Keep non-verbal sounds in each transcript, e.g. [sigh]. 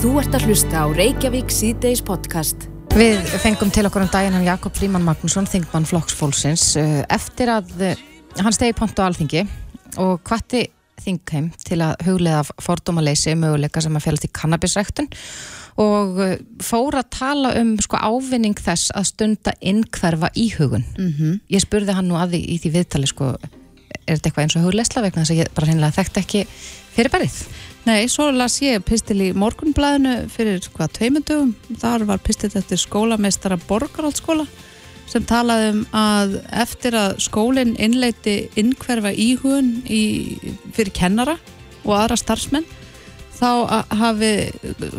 Þú ert að hlusta á Reykjavík síðdeis podcast. Við fengum til okkur um daginn hann Jakob Fríman Magnússon, þingmann Flokksfólksins, eh, eftir að eh, hann stegi pontu á alþingi og hvati þingheim til að huglega fordómaleysi möguleika sem að félast í kannabisræktun og eh, fór að tala um sko, ávinning þess að stunda innkverfa í hugun. Mm -hmm. Ég spurði hann nú að því í því viðtali, sko, er þetta eitthvað eins og hugleisla vegna þess að ég bara hreinlega þekkt ekki fyrir berið? Nei, svo las ég pistil í morgunblæðinu fyrir hvað tveimundum. Þar var pistil eftir skólameistara Borgaráldsskóla sem talaði um að eftir að skólinn innleiti innkverfa íhugun í, fyrir kennara og aðra starfsmenn þá hafi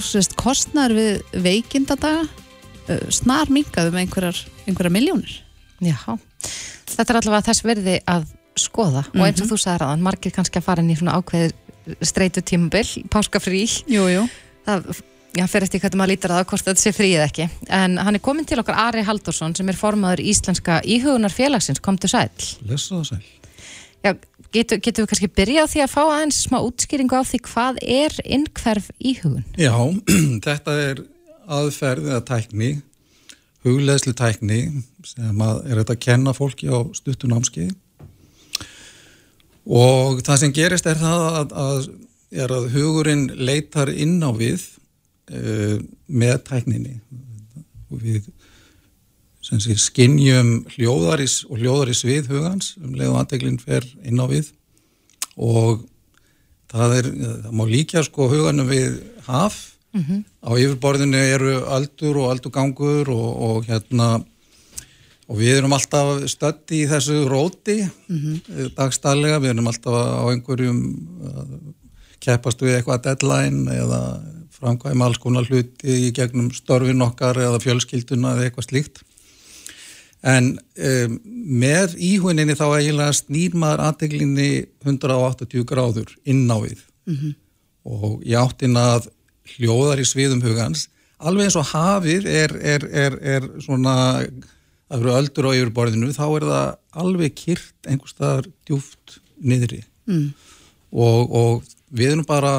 sérst, kostnar við veikindadaga snar mingaðu með einhverjar, einhverjar miljónir. Já, þetta er allavega þess verði að skoða mm -hmm. og eins og þú sagði ræðan, margir kannski að fara inn í svona ákveðir streitu tímabill, páskafrí. Jú, jú. Það Já, fyrir eftir hvernig maður lítar að það hvort þetta sé fríð ekki. En hann er komin til okkar Ari Haldursson sem er formadur íslenska íhugunar félagsins kom til sæl Lessa það sæl Já, getur, getur við kannski byrjað á því að fá aðeins smá útskýringu á því hvað er innkverf íhugun? Já, [clears throat] þetta er aðferð eða tækni hugleðslu tækni sem að er þetta að kenna fólki á stuttunámskið og það sem gerist er það að, að, er að hugurinn leitar inn á við uh, með tækninni. Og við sé, skinnjum hljóðaris og hljóðaris við hugans um leið og andeglinn fer inn á við. Og það er, það má líka sko huganum við haf. Mm -hmm. á yfirborðinu eru aldur og aldurgangur og, og hérna og við erum alltaf stötti í þessu róti mm -hmm. dagstælega, við erum alltaf á einhverjum keppast við eitthvað deadline eða framkvæm alls konar hluti í gegnum störfin okkar eða fjölskylduna eða eitthvað slíkt en um, með íhuninni þá eiginlega snýr maður aðteglinni 180 gráður inn á við mm -hmm. og ég áttin að hljóðar í sviðum hugans alveg eins og hafið er, er, er, er svona það eru öldur á yfirborðinu þá er það alveg kyrrt einhver staðar djúft niðri mm. og, og við erum bara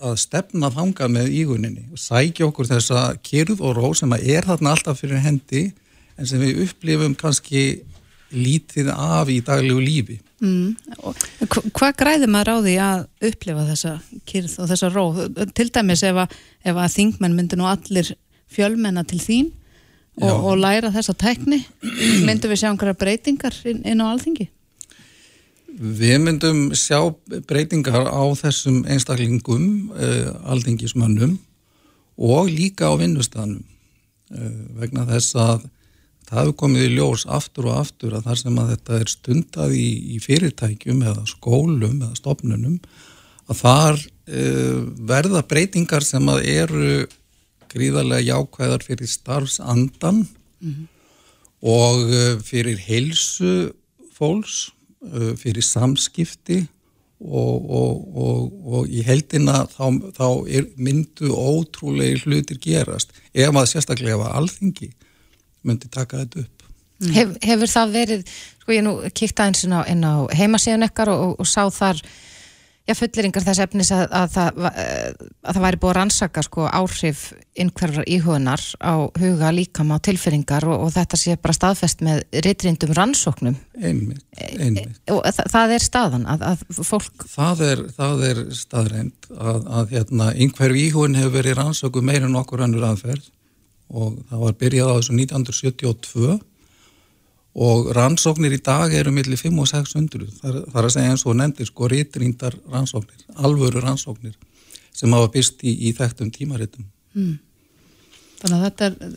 að stefna þanga með íguninni og sækja okkur þessa kyrð og ró sem er þarna alltaf fyrir hendi en sem við upplifum kannski lítið af í daglegu lífi. Mm. Hvað græður maður á því að upplifa þessa kyrð og þessa ró? Til dæmis ef að, ef að þingmenn myndir nú allir fjölmenna til þín og, og læra þessa tekni, [clears throat] myndur við sjá einhverja breytingar inn, inn á alþingi? Við myndum sjá breytingar á þessum einstaklingum, uh, alþingismönnum og líka á vinnustanum uh, vegna þess að það hefur komið í ljós aftur og aftur að þar sem að þetta er stundað í, í fyrirtækjum eða skólum eða stopnunum að þar uh, verða breytingar sem að eru gríðarlega jákvæðar fyrir starfsandan mm -hmm. og uh, fyrir heilsu fólks, uh, fyrir samskipti og, og, og, og í heldina þá, þá myndu ótrúlega hlutir gerast ef að sérstaklega var alþingi myndi taka þetta upp. Mm. Hef, hefur það verið, sko ég nú kíkta eins inn á, á heimasíðan ekkar og sá þar já, fulleringar þess efnis að, að, að, að það væri búið að rannsaka sko áhrif innhverfar íhugunar á huga líkam á tilfeyringar og, og þetta sé bara staðfest með ritrindum rannsóknum. Einmitt, einmitt. E, og það, það er staðan að fólk... Það er, það er staðreind að hérna, innhverf íhugun hefur verið rannsóku meira en okkur annur aðferð og það var byrjað á þessu 1972 og rannsóknir í dag eru millir 5 og 600 það er að segja eins og nefndir sko rítríndar rannsóknir, alvöru rannsóknir sem hafa byrst í, í þekktum tímaritum. Mm. Þannig að þetta er,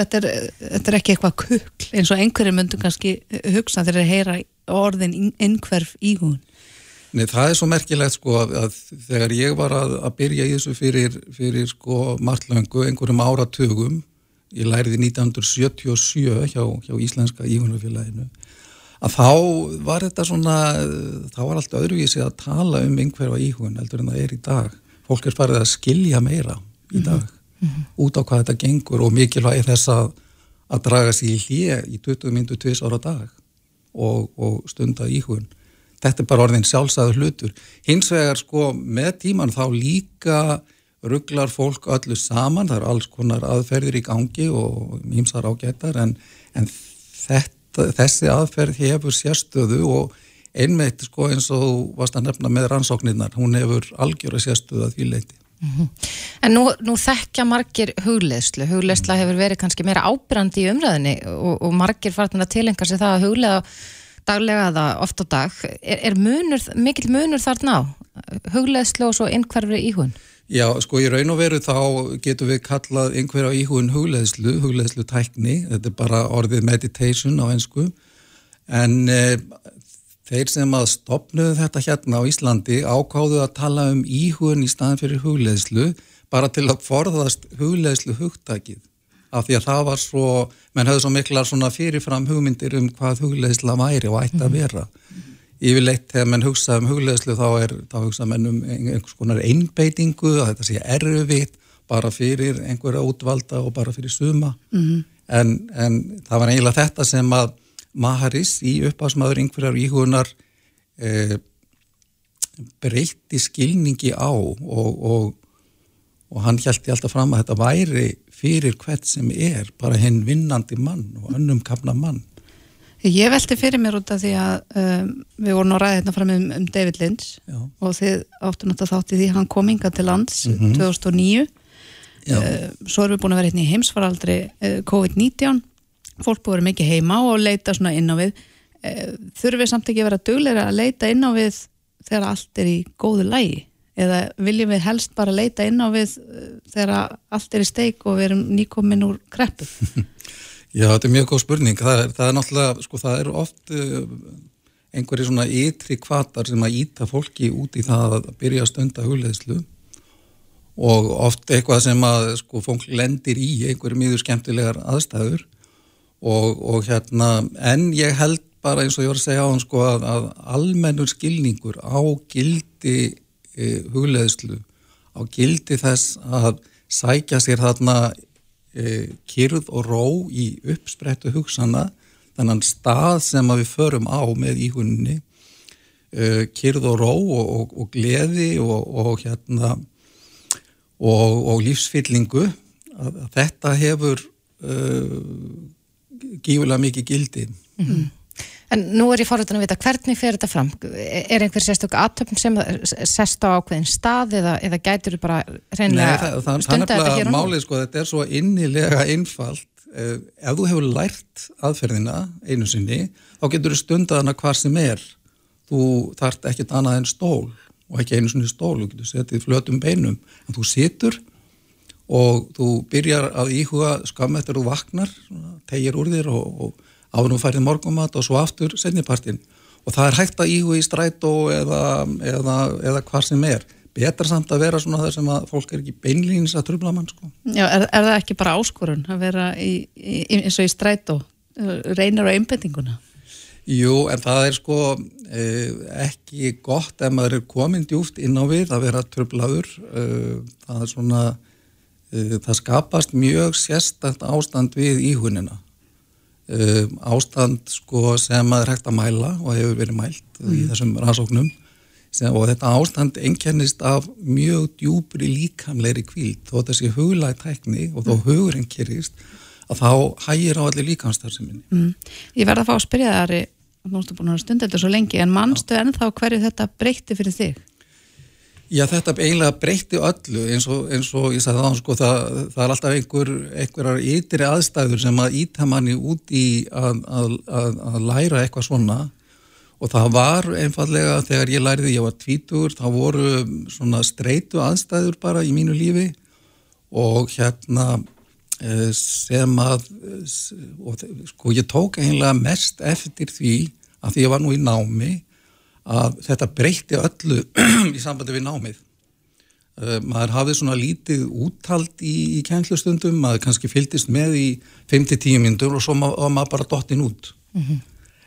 þetta er þetta er ekki eitthvað kukl eins og einhverjum myndum kannski hugsa þegar þeir heyra orðin einhverf íhún Nei, það er svo merkilegt sko að, að þegar ég var að, að byrja í þessu fyrir, fyrir sko marglöngu einhverjum áratugum ég læriði 1977 hjá, hjá Íslenska Íhunarfélaginu að þá var þetta svona þá var allt öðruvísi að tala um einhverfa íhugun heldur en það er í dag fólk er farið að skilja meira í mhm. dag mm -hmm. út á hvað þetta gengur og mikilvægi þess að að draga sér í hlið í 20 mindu tvis ára dag og, og stunda íhugun þetta er bara orðin sjálfsæður hlutur hins vegar sko með tíman þá líka rugglar fólk öllu saman, það eru alls konar aðferðir í gangi og mýmsar ágættar en, en þetta, þessi aðferð hefur sérstöðu og einmitt sko eins og varst að nefna með rannsóknirnar, hún hefur algjör að sérstöðu að því leiti. Mm -hmm. En nú, nú þekkja margir hugleðslu, hugleðsla hefur verið kannski meira ábyrrandi í umræðinni og, og margir farnir að tilenga sig það að hugleða daglega eða oft á dag. Er, er munur, mikil munur þarna á hugleðslu og svo einhverfri íhun? Já, sko í raun og veru þá getum við kallað einhverja íhun hugleðslu, hugleðslu tækni, þetta er bara orðið meditation á einsku, en e, þeir sem að stopnuðu þetta hérna á Íslandi ákáðu að tala um íhun í staðan fyrir hugleðslu, bara til að forðast hugleðslu hugtakið, af því að það var svo, menn höfðu svo miklar svona fyrirfram hugmyndir um hvað hugleðsla væri og ætti að vera. Mm -hmm yfirleitt þegar mann hugsa um hugleðslu þá þá hugsa mann um einhvers konar einbeitingu að þetta sé erfitt bara fyrir einhverja útvalda og bara fyrir suma mm -hmm. en, en það var eiginlega þetta sem að Maharis í uppásmaður einhverjar íhugunar eh, breytti skilningi á og, og, og hann hjælti alltaf fram að þetta væri fyrir hvert sem er bara henn vinnandi mann og önnum kapna mann Ég velti fyrir mér út af því að um, við vorum á ræði hérna fram um, um David Lynch Já. og þið áttu náttúrulega þátti því hann kom inga til lands mm -hmm. 2009 uh, svo erum við búin að vera hérna í heimsfaraldri uh, COVID-19 fólk búið að vera mikið heima og leita svona inn á við. Uh, þurfum við samt ekki að vera dugleira að leita inn á við þegar allt er í góðu lægi eða viljum við helst bara leita inn á við uh, þegar allt er í steik og við erum nýkomin úr kreppu [laughs] Já, þetta er mjög góð spurning. Það er, það er náttúrulega, sko, það er oft uh, einhverju svona ytri kvatar sem að íta fólki út í það að byrja að stunda hugleðslu og oft eitthvað sem að, sko, fólk lendir í einhverju mjög skemmtilegar aðstæður og, og hérna, en ég held bara eins og ég var að segja á hann, sko, að, að almennur skilningur á gildi uh, hugleðslu, á gildi þess að sækja sér þarna kyrð og ró í uppsprettu hugsana þannig stað sem við förum á með íhuninni e, kyrð og ró og, og, og gleði og, og hérna og lífsfyllingu að, að þetta hefur uh, gífulega mikið gildi mm -hmm. En nú er ég fórhundan að vita hvernig fer þetta fram? Er einhver sérstök aðtöfn sem sérst á ákveðin stað eða, eða gætur þú bara reynilega stunda þetta hér og nú? Málið sko, þetta er svo innilega einfalt. Eh, ef þú hefur lært aðferðina einu sinni, þá getur þú stundað hana hvað sem er. Þú þart ekkit annað en stól og ekki einu sinni stól, þú getur setið flötum beinum. En þú situr og þú byrjar að íhuga skam eftir þú vaknar, tegir úr þér og, og áður og færið morgumat og svo aftur setnipartin og það er hægt að íhu í strætó eða, eða, eða hvað sem er. Betra samt að vera svona þar sem að fólk er ekki beinlýnins að trubla mann sko. Já, er, er það ekki bara áskorun að vera í, í, eins og í strætó? Reynir á einbendinguna? Jú, en það er sko eh, ekki gott ef maður er komin djúft inn á við að vera trublaður eh, það er svona eh, það skapast mjög sérstænt ástand við íhunina um, ástand sko, sem er hægt að mæla og hefur verið mælt mm. í þessum rannsóknum sem, og þetta ástand ennkennist af mjög djúbri líkamleiri kvíld og þessi huglæg tækni og þó mm. hugurinn kyrist að þá hægir á allir líkamstarfseminni. Mm. Ég verða að fá að spyrja það Ari, þú erstu búin að stunda þetta svo lengi en mannstu ennþá hverju þetta breytti fyrir þig? Já, þetta eiginlega breytti öllu eins og, eins og ég sagði þá, sko, það, það er alltaf einhver, einhverjar ytri aðstæður sem að íta manni út í að, að, að, að læra eitthvað svona. Og það var einfallega þegar ég læriði, ég var tvítur, þá voru svona streitu aðstæður bara í mínu lífi. Og hérna eh, sem að, og, sko, ég tók eiginlega mest eftir því að því ég var nú í námi að þetta breytti öllu [clears throat] í sambandi við námið. Uh, maður hafði svona lítið úttald í, í kænslustundum, maður kannski fyldist með í 5-10 mindur og svo var maður bara dottin út. Mm -hmm.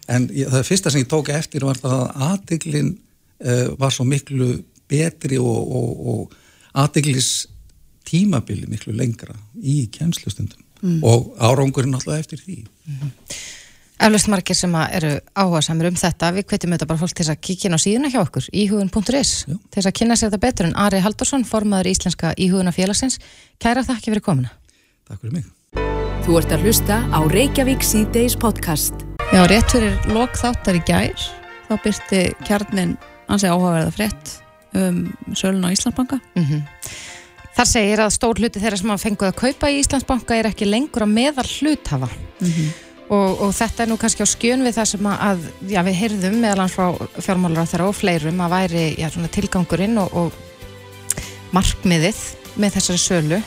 En ég, það fyrsta sem ég tók eftir var það að aðdeglinn uh, var svo miklu betri og, og, og aðdeglis tímabili miklu lengra í kænslustundum mm. og árangurinn alltaf eftir því. Mm -hmm. Eflaust margir sem að eru áhuga samir um þetta, við hvetjum auðvitað bara fólk til að kíkja inn á síðuna hjá okkur, íhugun.is, til þess að kynna sér þetta betur en Ari Haldursson, formaður Íslenska íhugunafélagsins. Kæra þakki fyrir komuna. Takk fyrir mig. Þú ert að hlusta á Reykjavík C-Days podcast. Já, rétt fyrir lok þáttar í gær, þá byrti kjarnin ansi áhugaverða frétt um sölun á Íslandsbanka. Mm Þar segir að stór hluti þeirra sem hafa fenguð að kaupa í Íslandsbanka er ekki lengur að meðal hluthafa. Og, og þetta er nú kannski á skjön við það sem að, já, við heyrðum meðal hans frá fjármálar á þeirra og fleirum að væri já, tilgangurinn og, og markmiðið með þessari sölu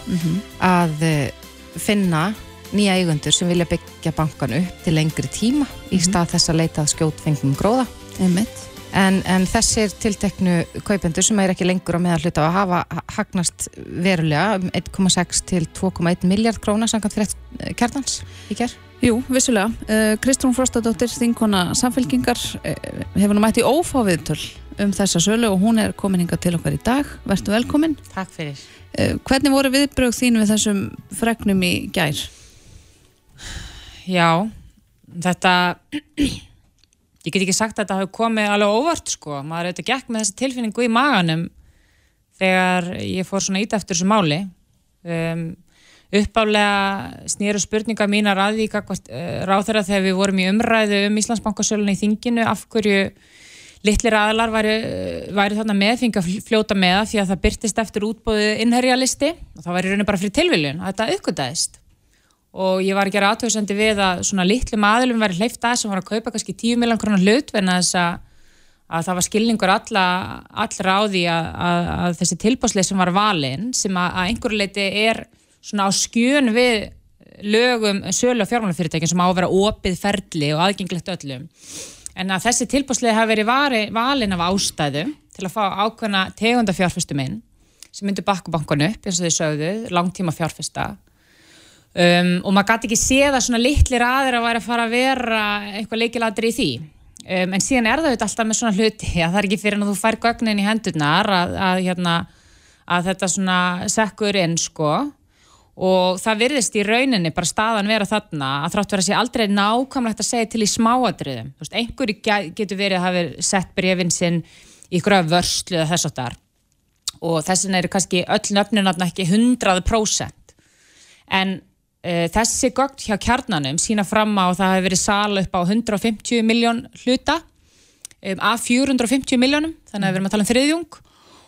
að eh, finna nýja eigundur sem vilja byggja bankan upp til lengri tíma í stað þess að leita að skjót fengum gróða. Einmitt. En, en þessir tilteknu kaupendur sem er ekki lengur á meðal hluta að hafa hagnast verulega um 1,6 til 2,1 miljard króna samkvæmt fyrir eh, kjartans í gerð. Jú, vissulega. Uh, Kristrún Frostadóttir, þingkona samfélkingar, uh, hefur nú mætt í ófáviðtöl um þessa sölu og hún er komin hinga til okkar í dag. Vertu velkomin. Takk fyrir. Uh, hvernig voru viðbrög þín við þessum fregnum í gær? Já, þetta ég get ekki sagt að þetta hafi komið alveg óvart sko, maður auðvitað gekk með þessi tilfinningu í maganum þegar ég fór svona ít eftir þessu máli. Um, uppálega snýru spurninga mínar að því uh, ráð þeirra þegar við vorum í umræðu um Íslandsbankasöluna í þinginu af hverju litlir aðlar væri, væri þarna með, fengi að fljóta með það því að það byrtist eftir útbóðu innherjalisti. Og það var í rauninu bara fyrir tilviljun að þetta aukvitaðist og ég var að gera aðtöðsandi við að svona litlum aðlum væri hleyft að sem var að kaupa kannski 10 miljón krónar hlut en að, að það var skilningur alla, allra á því að, að, að þessi tilbásleið sem var valinn sem að einhverju leiti er svona á skjön við lögum sölu og fjármálafyrirtækjum sem á að vera opið ferli og aðgengilegt öllum. En að þessi tilbásleið hafi verið valinn af ástæðu til að fá ákveðna tegunda fjárfestum inn sem myndur bakka bankanu upp eins og þau sögðu, langtíma fjárfesta um, og maður gæti ekki séð að svona litlir aðra væri að fara að vera eitthvað leikiladri í því. Um, en síðan er það auðvitað alltaf með svona hluti. Að það er ekki fyrir að þú fær gögnin í hendurnar að, að, hérna, að þetta svona sekkur inn sko. Og það virðist í rauninni bara staðan vera þarna að þrátt vera að sé aldrei nákvæmlegt að segja til í smáadriðum einhverju getur verið að hafa sett brefin sinn í ykkur af vörslu eða þess að þar og þessin eru kannski öll nöfnun ekki 100% en þessi gögn hjá kjarnanum sína fram á að það hefur verið sala upp á 150 miljón hluta um, af 450 miljónum þannig að við erum að tala um þriðjung.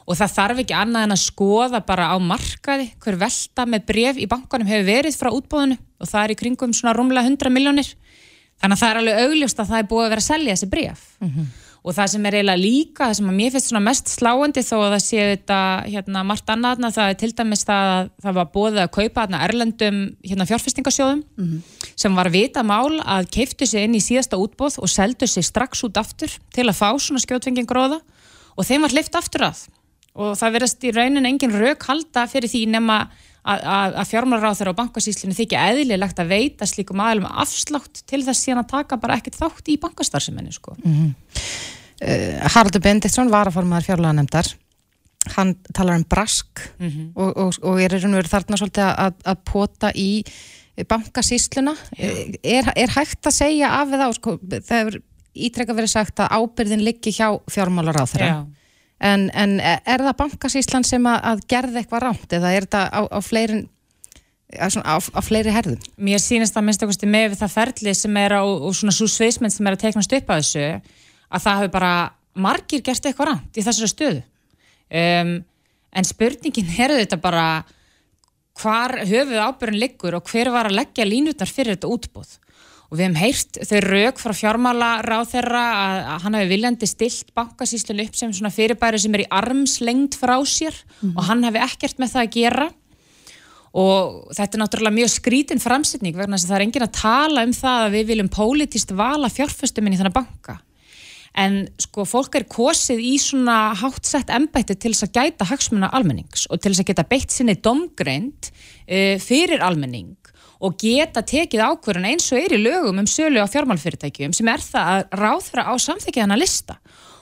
Og það þarf ekki annað en að skoða bara á markaði hver velta með bref í bankanum hefur verið frá útbóðinu og það er í kringum svona rúmlega 100 miljónir þannig að það er alveg augljóst að það er búið að vera að selja þessi bref mm -hmm. Og það sem er eiginlega líka, það sem að mér finnst mest sláandi þó að það sé þetta hérna margt annaðna, það er til dæmis það að það var búið að kaupa hérna erlendum hérna fjárfestingasjóðum mm -hmm. sem var vita mál að keiftu sig inn í síðasta útbóð og seldu sig strax út aftur til að fá svona skjótfengin gróða og þeim var hlift aftur að og það verðast í raunin engin rauk halda fyrir því nema að, fjármálaráþur á bankasýslinu þykja eðlilegt að veita slíkum aðlum afslátt til þess síðan að taka bara ekkert þátt í bankastarfseminni sko. Mm -hmm. uh, Haraldur Bendiktsson var að formaður fjármálanemndar hann talar um brask mm -hmm. og, og, og er þarna svolítið að, að pota í bankasýsluna er, er hægt að segja af eða sko, það er ítrekka verið sagt að ábyrðin liggi hjá fjármálaráþurra En, en er það bankasíslan sem að, að gerði eitthvað rámt eða er þetta á, á, fleirin, á, á fleiri herðum? Mér sýnist að minnst okkur með það ferli sem er á og svona svo sveismenn sem er að teiknast upp að þessu að það hefur bara margir gert eitthvað rámt í þessari stöðu. Um, en spurningin er þetta bara hvar höfuð ábyrjun liggur og hver var að leggja línutnar fyrir þetta útbúð og við hefum heyrt þau rauk frá fjármála ráð þeirra að, að hann hefði viljandi stilt bankasíslun upp sem svona fyrirbæri sem er í armslengt frá sér mm og hann hefði ekkert með það að gera. Og þetta er náttúrulega mjög skrítin framsetning vegna þess að það er engin að tala um það að við viljum pólitist vala fjárföstuminn í þannig banka. En sko fólk er kosið í svona háttsett embætti til þess að gæta hagsmuna almennings og til þess að geta beitt sinni domgreind uh, fyrir almenning og geta tekið ákvörðun eins og er í lögum um sölu á fjármálfyrirtækjum sem er það að ráð þeirra á samþekja hana lista.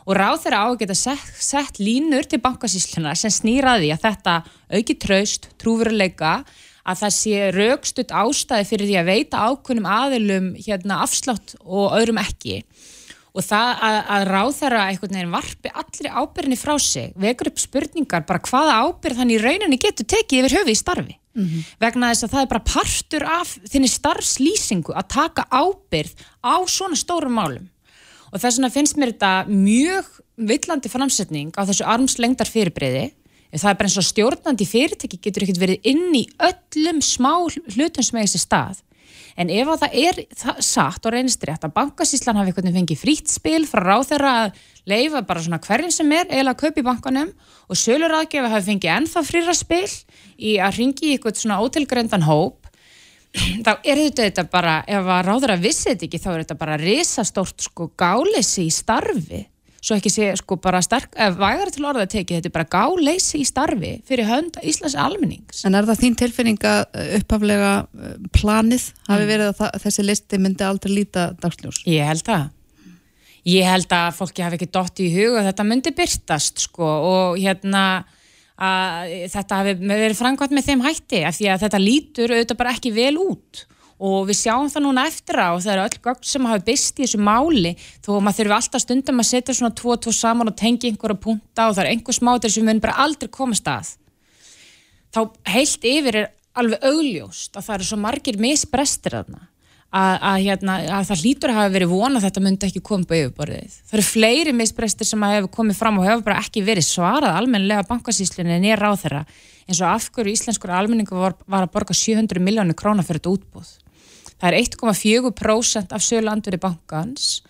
Og ráð þeirra á að geta sett, sett línur til bankasísluna sem snýraði að þetta auki traust, trúveruleika að það sé raukstutt ástæði fyrir því að veita ákunnum aðilum hérna afslátt og öðrum ekki og það að, að ráðherra einhvern veginn varpi allri ábyrðinni frá sig vekur upp spurningar bara hvaða ábyrð hann í rauninni getur tekið yfir höfu í starfi. Vegna þess að það er bara partur af þinni starfslýsingu að taka ábyrð á svona stórum málum. Og þess vegna finnst mér þetta mjög villandi framsetning á þessu armslengdar fyrirbreyði það er bara eins og stjórnandi fyrirtæki getur ekkert verið inn í öllum smá hlutum sem er þessi stað en ef að það er það, satt og reynist rétt að bankasíslan hafi einhvern veginn fengið frýtt spil frá ráð þeirra að leifa bara svona hverjum sem er eða að kaupa í bankanum og sölur aðgefa hafi fengið ennþá frýra spil í að ringi í eitthvað svona ótilgrendan hóp þá er þetta bara, ef að ráður að vissi þetta ekki þá er þetta bara risastórt sko gáleysi í starfi svo ekki sé sko bara sterk, ef vægar til orða tekið, þetta er bara gáleysi í starfi fyrir hönd Íslands almennings. En er það þín tilfinning að upphaflega eh, planið hafi mm. verið að þessi listi myndi aldrei líta dagsljós? Ég held að. Ég held að fólki hafi ekki dótt í hug og þetta myndi byrtast sko og hérna að þetta hafi verið frangvært með þeim hætti af því að þetta lítur auðvitað bara ekki vel út og við sjáum það núna eftir á það eru öll gögn sem hafa byrst í þessu máli þó að maður þurfi alltaf stundum að setja svona tvo og tvo saman og tengja einhverja punta og það er einhver smátir sem við bara aldrei komast að. Þá heilt yfir er alveg augljóst að það eru svo margir misbrestir aðna að, að, hérna, að það hlýtur að hafa verið vona þetta myndi ekki koma på yfirborðið. Það eru fleiri misbrestir sem hafa komið fram og hefur bara ekki verið svarað almenlega bankasíslunni nýra á þeirra eins og afhverju íslenskur almenningu var, var að borga 700 miljónir krónar fyrir þetta útbúð það er 1,4% af sögulandveri bankans.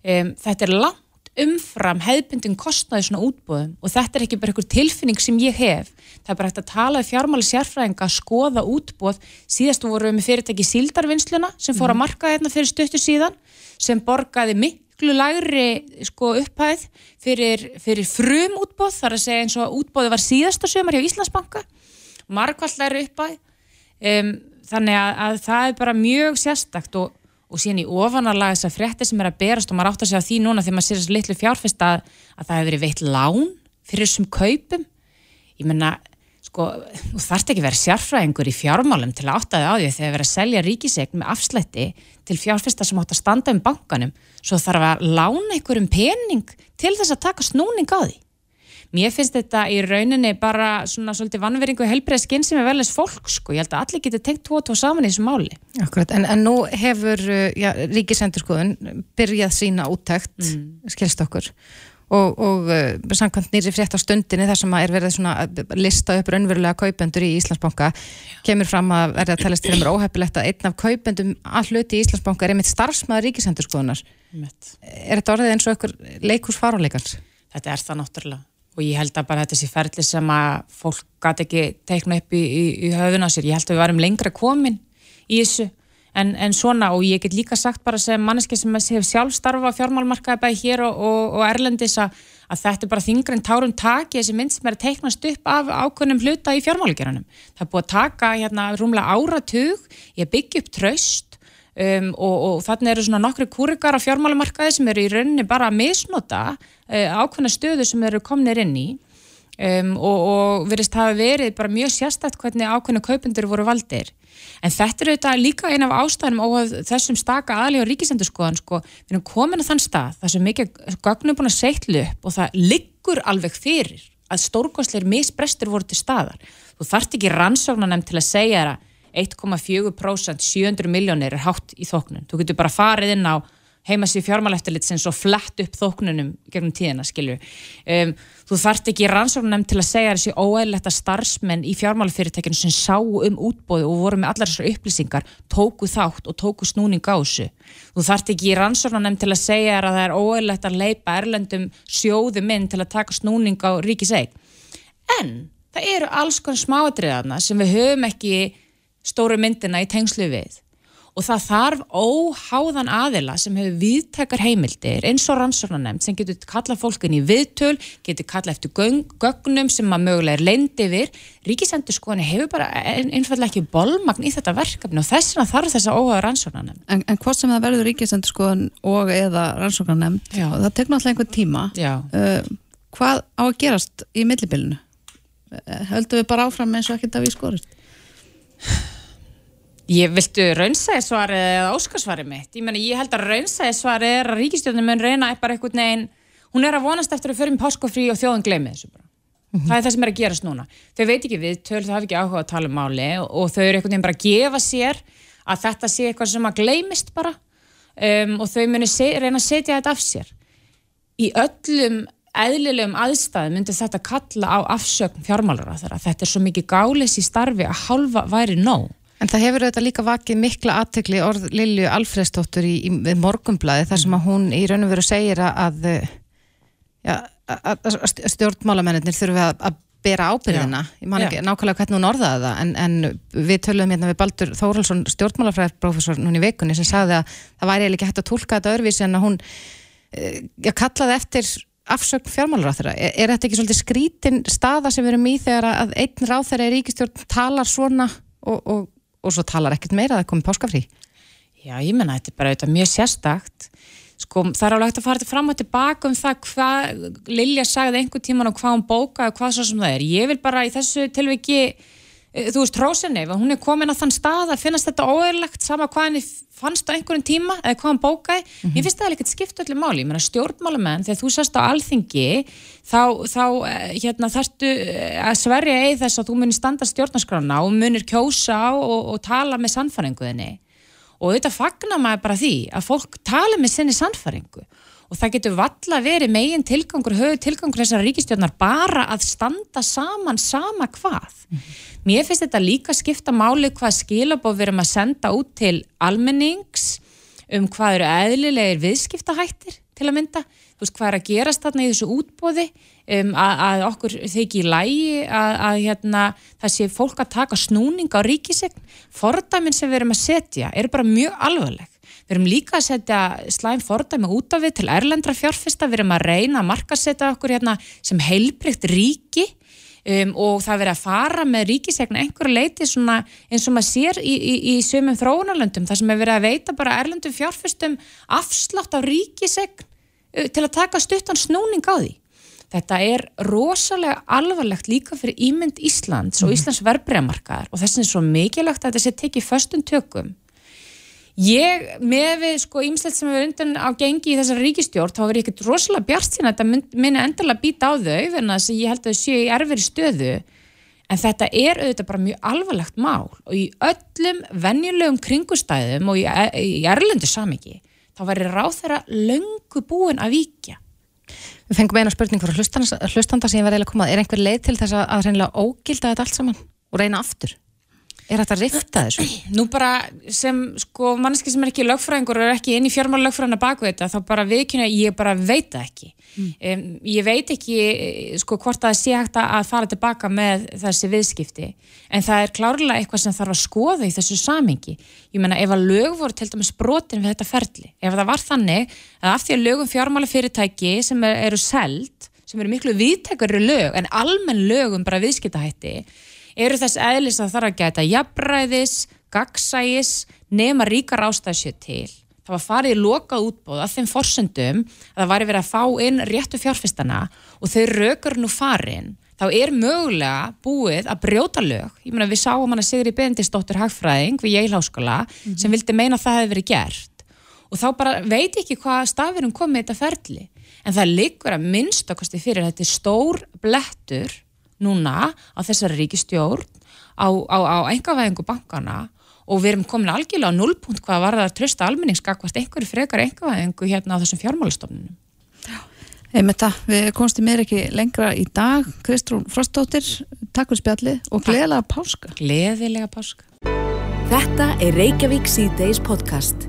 Um, þetta er langt umfram hefðbundin kostnaði svona útbúðum og þetta er ekki bara einhver tilfinning sem ég hef. Það er bara hægt að tala um fjármáli sérfræðinga að skoða útbúð síðast vorum við með fyrirtæki Sildarvinnsluna sem fór að mhm. marka hérna fyrir stöttu síðan sem borgaði miklu lagri sko, upphæð fyrir, fyrir frum útbúð þar að segja eins og útbúði var síðasta sömur hjá Íslandsbanka. Markvallari upphæð. Um, þannig að, að það er bara mjög sérstakt og, og síðan í ofanarlega þessar frétti sem er að berast og maður átt að segja því núna þegar maður sér þessu litlu fjárfesta að, að það hefur verið veitt lán fyrir þessum kaupum. Ég menna, sko, þú þarft ekki verið sérfræðingur í fjármálum til að áttaði á því þegar verið að selja ríkisegn með afslætti til fjárfesta sem átt að standa um bankanum. Svo þarf að lána einhverjum pening til þess að taka snúning á því mér finnst þetta í rauninni bara svona svolítið vannveringu helbreyð skinn sem er velins fólk sko, ég held að allir getur tengt tvo og tvo saman í þessu máli. Akkurat, en, en nú hefur ja, Ríkisendurskoðun byrjað sína úttækt, mm. skilst okkur og, og uh, samkvæmt nýri frétt á stundinni þar sem er verið svona að lista upp raunverulega kaupendur í Íslandsbanka kemur fram að verða að telast til að vera óhefilegt að einn af kaupendum all hluti í Íslandsbanka er einmitt starfsmæður Ríkisendurskoðunar. Er þetta orðið eins og einhver leikurs faruleikans? Þetta er það náttúrulega og ég held að bara þetta sé ferli sem að fólk gæti ekki teikna upp í, í, í höfuna sér, ég held að við varum lengra komin í þessu en, en svona og ég get líka sagt bara sem manneski sem hefur sjálf starfa fjármálmarkaði bæði hér og, og, og Erlendis að, að þetta er bara þingra en tárum taki þessi mynd sem er að teiknast upp af ákveðnum hluta í fjármálgeranum. Það er búið að taka hérna rúmlega áratug, ég byggja upp tröst Um, og, og þannig eru svona nokkru kúrikar á fjármálumarkaði sem eru í rauninni bara að misnota ákveðna stöðu sem eru komnir inn í um, og, og verist hafa verið bara mjög sérstætt hvernig ákveðna kaupundur voru valdir. En þetta er auðvitað líka eina af ástæðum og þessum staka aðlíð og ríkisendurskoðan sko, við erum komin að þann stað það sem mikið gögnum búin að seitlu upp og það liggur alveg fyrir að stórkostleir misbrestur voru til staðar. Þú þart ekki rannsóknarnem til að segja það 1,4% 700 miljónir er hátt í þóknun. Þú getur bara farið inn á heimasíð fjármáleftilitsins og flett upp þóknunum gegnum tíðina, skilju. Um, þú þart ekki rannsóknum til að segja þessi óæðilegt að starfsmenn í fjármálefyrirtekinu sem sá um útbóðu og voru með allar þessar upplýsingar, tóku þátt og tóku snúning á þessu. Þú þart ekki rannsóknum til að segja að það er óæðilegt að leipa erlendum sjóðum inn til að taka snúning á ríkiseg. En það eru alls konar smáadriðarna sem við höfum ekki stóru myndina í tengslu við og það þarf óháðan aðila sem hefur viðtækar heimildir eins og rannsóknarnemnd sem getur kalla fólkin í viðtöl, getur kalla eftir gögnum sem að mögulega er leindi yfir. Ríkisendur skoðan hefur bara einfallega ekki bolmagn í þetta verkefni og þess vegna þarf þess að óháða rannsóknarnemnd En, en hvort sem það verður Ríkisendur skoðan og eða rannsóknarnemnd, það tekur náttúrulega einhver tíma. Uh, Hvað á að gerast í millibilinu? Höldum við bara áfram eins og ekkert að við skorist? Ég viltu raunsæðisvari eða óskarsvari mitt. Ég, meni, ég held að raunsæðisvari er að ríkistjórnum mun reyna eitthvað einhvern veginn, hún er að vonast eftir að fyrir með páskofrí og þjóðan gleymi þessu bara. Mm -hmm. Það er það sem er að gerast núna. Þau veit ekki við, töl þau hafi ekki áhuga að tala um máli og, og þau eru einhvern veginn bara að gefa sér að þetta sé eitthvað sem að gleymist bara um, og þau muni reyna að setja þetta af sér. Í öllum eðlilegum aðstæðum myndi þetta kalla á afsökn fjármálar á þeirra. Þetta er svo mikið gális í starfi að halva væri nóg. En það hefur auðvitað líka vakið mikla aðtegli orð Lilju Alfredsdóttur í, í morgumblaði þar sem að hún í raun og veru segir að, ja, að stjórnmálamennir þurfi að, að bera ábyrðina, Já. ég man ekki Já. nákvæmlega hvernig hún orðaði það, en, en við töluðum hérna við Baldur Þóraldsson, stjórnmálafræðarprofessor núni í vikunni sem sagði að það væri ekki hægt að tólka þetta örvísi en að hún eh, ja, kallaði eftir afsökn fjármálur á þeirra. Er, er þetta ekki svolítið skrítin staða sem við erum í þegar að einn ráð þeirra í ríkistjórn talar svona og, og og svo talar ekkert meira að það komi páskafrí Já, ég menna, þetta er bara auðvitað mjög sérstakt sko, það er alveg hægt að fara fram og tilbaka um það hvað Lilja sagði einhver tíman og hvað hún bókaði og hvað svo sem það er. Ég vil bara í þessu tilviki þú veist, Rósenef, hún er komin að þann stað að finnast þetta óeirlegt sama hvað henni fannst á einhverjum tíma eða hvað hann bókaði, mm -hmm. ég finnst það ekkert skipt öllu máli, ég meina stjórnmálamenn þegar þú sérst á alþingi þá, þá eh, hérna, þarftu eh, að sverja eða þess að þú munir standa stjórnarskrána og munir kjósa og, og tala með sannfæringuðinni og þetta fagnar maður bara því að fólk tala með sinni sannfæringu og það getur valla verið megin tilgangur, höfu tilgangur þessara ríkistjórnar bara að standa saman sama hvað. Mm -hmm. Mér finnst þetta líka skipta máli hvað skilabóð við erum að senda út til almennings um hvað eru eðlilegir viðskiptahættir til að mynda, þú veist hvað er að gerast þarna í þessu útbóði um, að, að okkur þykir í lægi að, að hérna, það sé fólk að taka snúning á ríkisegn, fordæmin sem við erum að setja eru bara mjög alvarleg Við erum líka að setja slæm fordæmi út af við til erlendra fjárfesta, við erum að reyna að markasetja okkur hérna sem heilbrygt ríki um, og það verið að fara með ríkisegna einhverju leiti eins og maður sér í, í, í sömum þróunarlöndum, þar sem er verið að veita bara erlendum fjárfestum afslátt á ríkisegn uh, til að taka stuttan snúning á því. Þetta er rosalega alvarlegt líka fyrir ímynd Íslands og mhm. Íslands verbreyðamarkaðar og þess að það er svo mikilvægt að þetta sé tekið föstum tökum Ég, með við sko ímslegt sem við undan á gengi í þessari ríkistjórn, þá er ég ekkert rosalega bjart sína að þetta minna endarlega býta á þau þess að ég held að þau séu í erfiri stöðu en þetta er auðvitað bara mjög alvarlegt mál og í öllum venjulegum kringustæðum og í, í erlendu samiki þá væri ráð þeirra löngu búin að víkja. Við fengum eina spurning fyrir hlustanda sem ég var eiginlega að koma, er einhver leið til þess að reynilega ógilda þetta allt saman og reyna aftur? Er þetta að rifta þessu? [clears throat] Nú bara sem sko manneski sem er ekki lögfræðingur og er ekki inn í fjármála lögfræðina baku þetta þá bara viðkynna ég bara veit það ekki. Mm. Um, ég veit ekki sko hvort það sé hægt að fara tilbaka með þessi viðskipti en það er klárlega eitthvað sem þarf að skoða í þessu samingi. Ég menna ef að lög voru til dæmis brotin við þetta ferli, ef það var þannig að af því að lögum fjármála fyrirtæki sem eru seld, sem eru miklu viðtækari lög en almenn lögum bara viðskiptahætti eru þess eðlis að er að geta jafnræðis, gagsægis, nema ríkar ástæðsjöð til. Það var farið í lokað útbóð að þeim forsendum að það væri verið að fá inn réttu fjárfestana og þau rökur nú farin. Þá er mögulega búið að brjóta lög. Ég meina við sáum hann að Sigri Bendisdóttir Hagfræðing við Jælháskóla mm -hmm. sem vildi meina að það hefði verið gert. Og þá bara veit ekki hvað stafirum komið þetta ferli. En það liggur að minnst okkarstu fyrir þetta er stór blettur núna á þessari ríkistjórn á, á, á engavæðingu bankana og við erum komin algjörlega á nullpunkt hvað var það að trösta almenningskakvast einhverju frekar engavæðingu hérna á þessum fjármálastofnunum. Einmitt það, við komstum mér ekki lengra í dag. Kristrún Frostóttir, takk fyrir spjallið og gleðilega páska. Gleðilega páska. Þetta er Reykjavík C-Days podcast.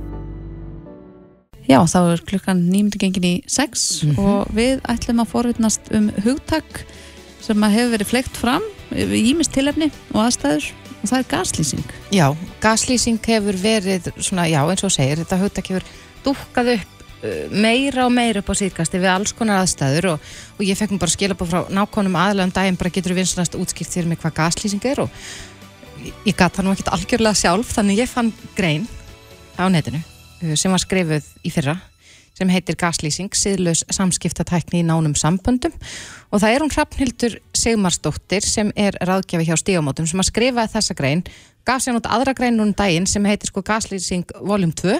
Já, þá er klukkan nýmdi gengin í sex mm -hmm. og við ætlum að forvittnast um hugtak sem hefur verið flegt fram ímist tilefni og aðstæður og það er gaslýsing. Já, gaslýsing hefur verið svona, já eins og segir, þetta hugtak hefur dúkkað upp uh, meira og meira upp á síðkasti við alls konar aðstæður og, og ég fekk mér bara skila búið frá nákvæmum aðlægum daginn bara getur við vinsanast útskipt þér með hvað gaslýsing er og ég gata nú ekkert algjörlega sjálf þannig ég fann grein á netinu uh, sem var skrifuð í fyrra sem heitir gaslýsing, siðlaus samskiptatækni í nánum samböndum. Og það er hún Hrafnhildur Sigmarsdóttir sem er ráðgjafi hjá stígamótum sem að skrifa þessa grein, gaf sér nátt aðra grein núna um daginn sem heitir sko gaslýsing voljum 2,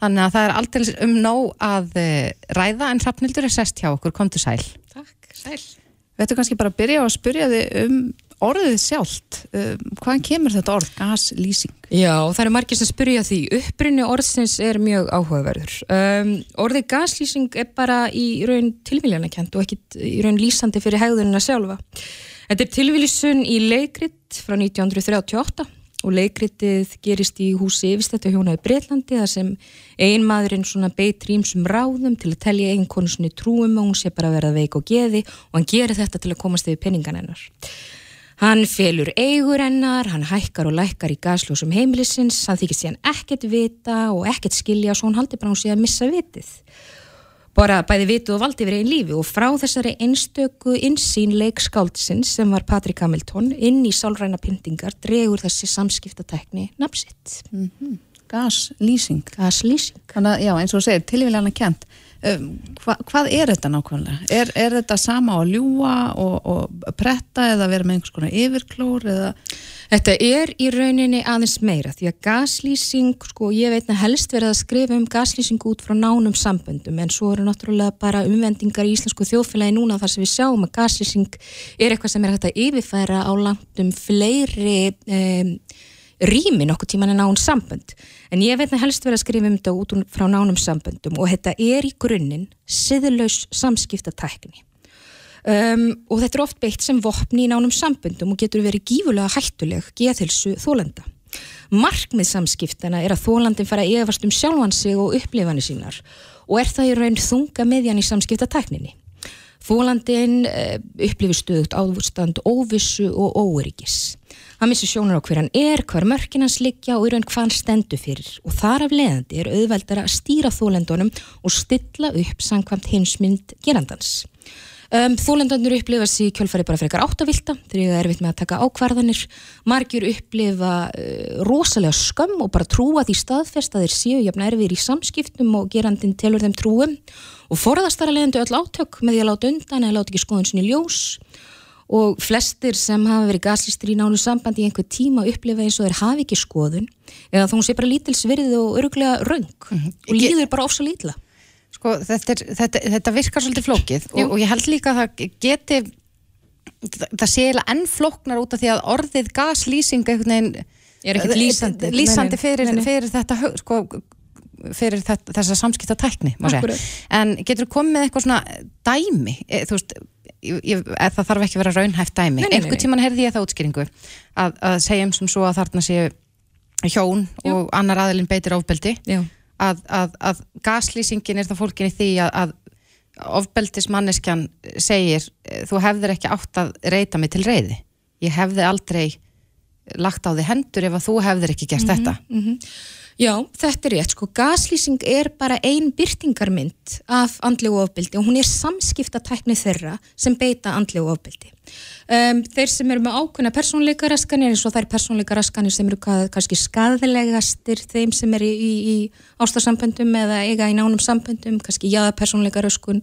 þannig að það er aldrei um nóg að eh, ræða en Hrafnhildur er sest hjá okkur, kom til sæl. Takk, sæl. Við ættum kannski bara að byrja á að spyrja þig um orðið sjálft. Um, hvaðan kemur þetta orð, gaslýsing? Já, það eru margir sem spyrja því. Uppbrunni orðsins er mjög áhugaverður. Um, orðið gaslýsing er bara í raun tilvíljanakent og ekki í raun lýsandi fyrir hegðunina sjálfa. Þetta er tilvílisun í leikrit frá 1938 og leikritið gerist í húsi yfirstættu hjóna í Breitlandi þar sem einmaðurinn svona beit rýmsum ráðum til að telja eiginkonu sinni trúum og hún sé bara verða veik og geði og hann gerir þetta til að komast yfir penningan hennar. Hann felur eigur hennar, hann hækkar og lækkar í gasljósum heimilisins, hann þykist síðan ekkert vita og ekkert skilja og svo hann haldi bara hún sé að missa vitið. Bara bæði vitið og valdi verið einn lífi og frá þessari einstöku insýn leikskáldsins sem var Patrik Hamilton inn í sálræna pyntingar dregur þessi samskiptatekni nafnsitt. Gaslýsing. Gaslýsing. Þannig að, já, eins og segir, tilvíljana kent. Um, hva, hvað er þetta nákvæmlega? Er, er þetta sama að ljúa og, og pretta eða vera með einhvers konar yfirklór eða... Þetta er í rauninni aðeins meira því að gaslýsing, sko ég veit að helst verið að skrifa um gaslýsing út frá nánum samböndum en svo eru náttúrulega bara umvendingar í íslensku þjóðfélagi núna þar sem við sjáum að gaslýsing er eitthvað sem er hægt að yfirfæra á langtum fleiri um, rými nokkuð tíman en nánum sambönd. En ég veit að helst verið að skrifa um þetta út frá nánum samböndum og þetta er í grunninn siðlaus samskiptatækni. Um, og þetta er oft beitt sem vopni í nánum samböndum og getur verið gífulega hættuleg geðhilsu þólenda. Markmið samskiptana er að þólandin fara að efast um sjálfan sig og upplifanir sínar og er það í raun þunga meðjan í samskiptatekninni. Þólandin uh, upplifir stöðut áðvurstand óvissu og óeryggis. Hann missir sjónar á hver hann er, hver mörkin hans liggja og í raun hvað hann stendur fyrir. Og þar af leðandi er auðveldara að stýra þólendunum og stilla upp sangkvæmt hinsmynd gerandans. Um, Þólendarnir upplifa sér kjölfari bara frekar áttavilta þegar ég er erfitt með að taka ákvarðanir. Margir upplifa uh, rosalega skömm og bara trúa því staðfest að þeir séu jafn erfir í samskiptum og gerandin telur þeim trúum. Og forðast þar að leiðandi öll átök með því að láta undan eða láta ekki skoðun sinni ljós og flestir sem hafa verið gaslýstir í nánu sambandi í einhver tíma upplifa eins og þeir hafi ekki skoðun eða þá hún sé bara lítils virði og öruglega raung mm -hmm. og líður bara ofsa lítla Sko, þetta, er, þetta, þetta virkar svolítið flókið og, og ég held líka að það geti það sé eiginlega enn flóknar út af því að orðið gaslýsing er ekkert lýsandi. lýsandi fyrir, fyrir þetta sko, fyrir þetta, þessa samskipta tækni en getur þú komið með eitthvað svona dæmi? E, þú veist ég, ég, það þarf ekki að vera raunhæft dæmi. Nei, nei, nei, einhver nei. tíman heyrði ég það útskýringu að, að segjum sem svo að þarna séu hjón og annar aðilinn beitir ofbeldi Já. að, að, að gaslýsingin er það fólkin í því að, að ofbeldismanneskjan segir þú hefðir ekki átt að reyta mig til reyði ég hefði aldrei lagt á því hendur ef að þú hefðir ekki gert þetta Já, þetta er rétt, sko, gaslýsing er bara ein byrtingarmynd af andlegu ofbeldi og hún er samskiptatækni þeirra sem beita andlegu ofbeldi. Um, þeir sem eru með ákveðna persónleika raskanir eins og þær persónleika raskanir sem eru kannski skadlegastir þeim sem eru í, í ástarsamböndum eða eiga í nánum samböndum, kannski jáða persónleika röskun,